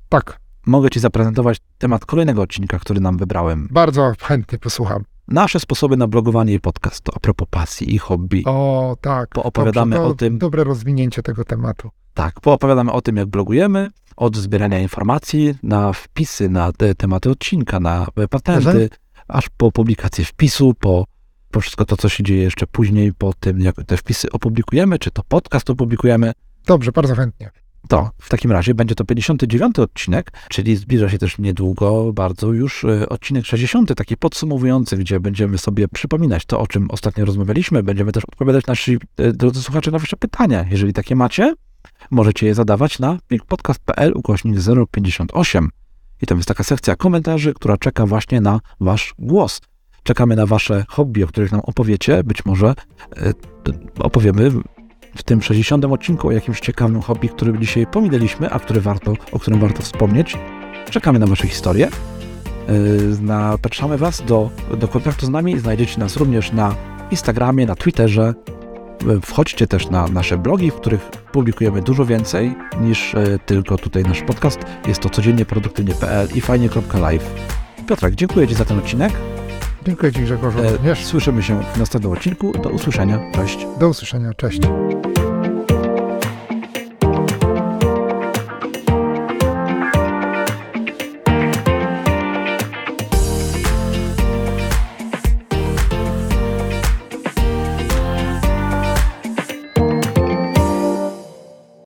Tak, Mogę Ci zaprezentować temat kolejnego odcinka, który nam wybrałem. bardzo chętnie posłucham. Nasze sposoby na blogowanie i podcast. To a propos pasji i hobby. O, tak. Poopowiadamy Dobrze, to o tym. Dobre rozwinięcie tego tematu. Tak, poopowiadamy o tym, jak blogujemy, od zbierania informacji na wpisy, na te tematy odcinka, na patenty, Mhm. aż po publikację wpisu, po, po wszystko to, co się dzieje jeszcze później, po tym, jak te wpisy opublikujemy, czy to podcast opublikujemy. Dobrze, bardzo chętnie. To w takim razie będzie to 59 odcinek, czyli zbliża się też niedługo bardzo już e, odcinek 60, taki podsumowujący, gdzie będziemy sobie przypominać to, o czym ostatnio rozmawialiśmy. Będziemy też odpowiadać nasi e, drodzy słuchacze na wasze pytania. Jeżeli takie macie, możecie je zadawać na podcast.pl ukośnik 058. I tam jest taka sekcja komentarzy, która czeka właśnie na wasz głos. Czekamy na wasze hobby, o których nam opowiecie. Być może e, opowiemy w tym 60 odcinku o jakimś ciekawym hobby, który dzisiaj pominęliśmy, a który warto, o którym warto wspomnieć. Czekamy na wasze historie. Yy, Zapraszamy was do, do kontaktu z nami. Znajdziecie nas również na Instagramie, na Twitterze. Wchodźcie też na nasze blogi, w których publikujemy dużo więcej niż yy, tylko tutaj nasz podcast. Jest to codziennie produktywnie.pl i fajnie.live. Piotrek, dziękuję Ci za ten odcinek. Dziękuję Ci Grzegorzu E, również. Słyszymy się w następnym odcinku. Do usłyszenia. Cześć. Do usłyszenia. Cześć.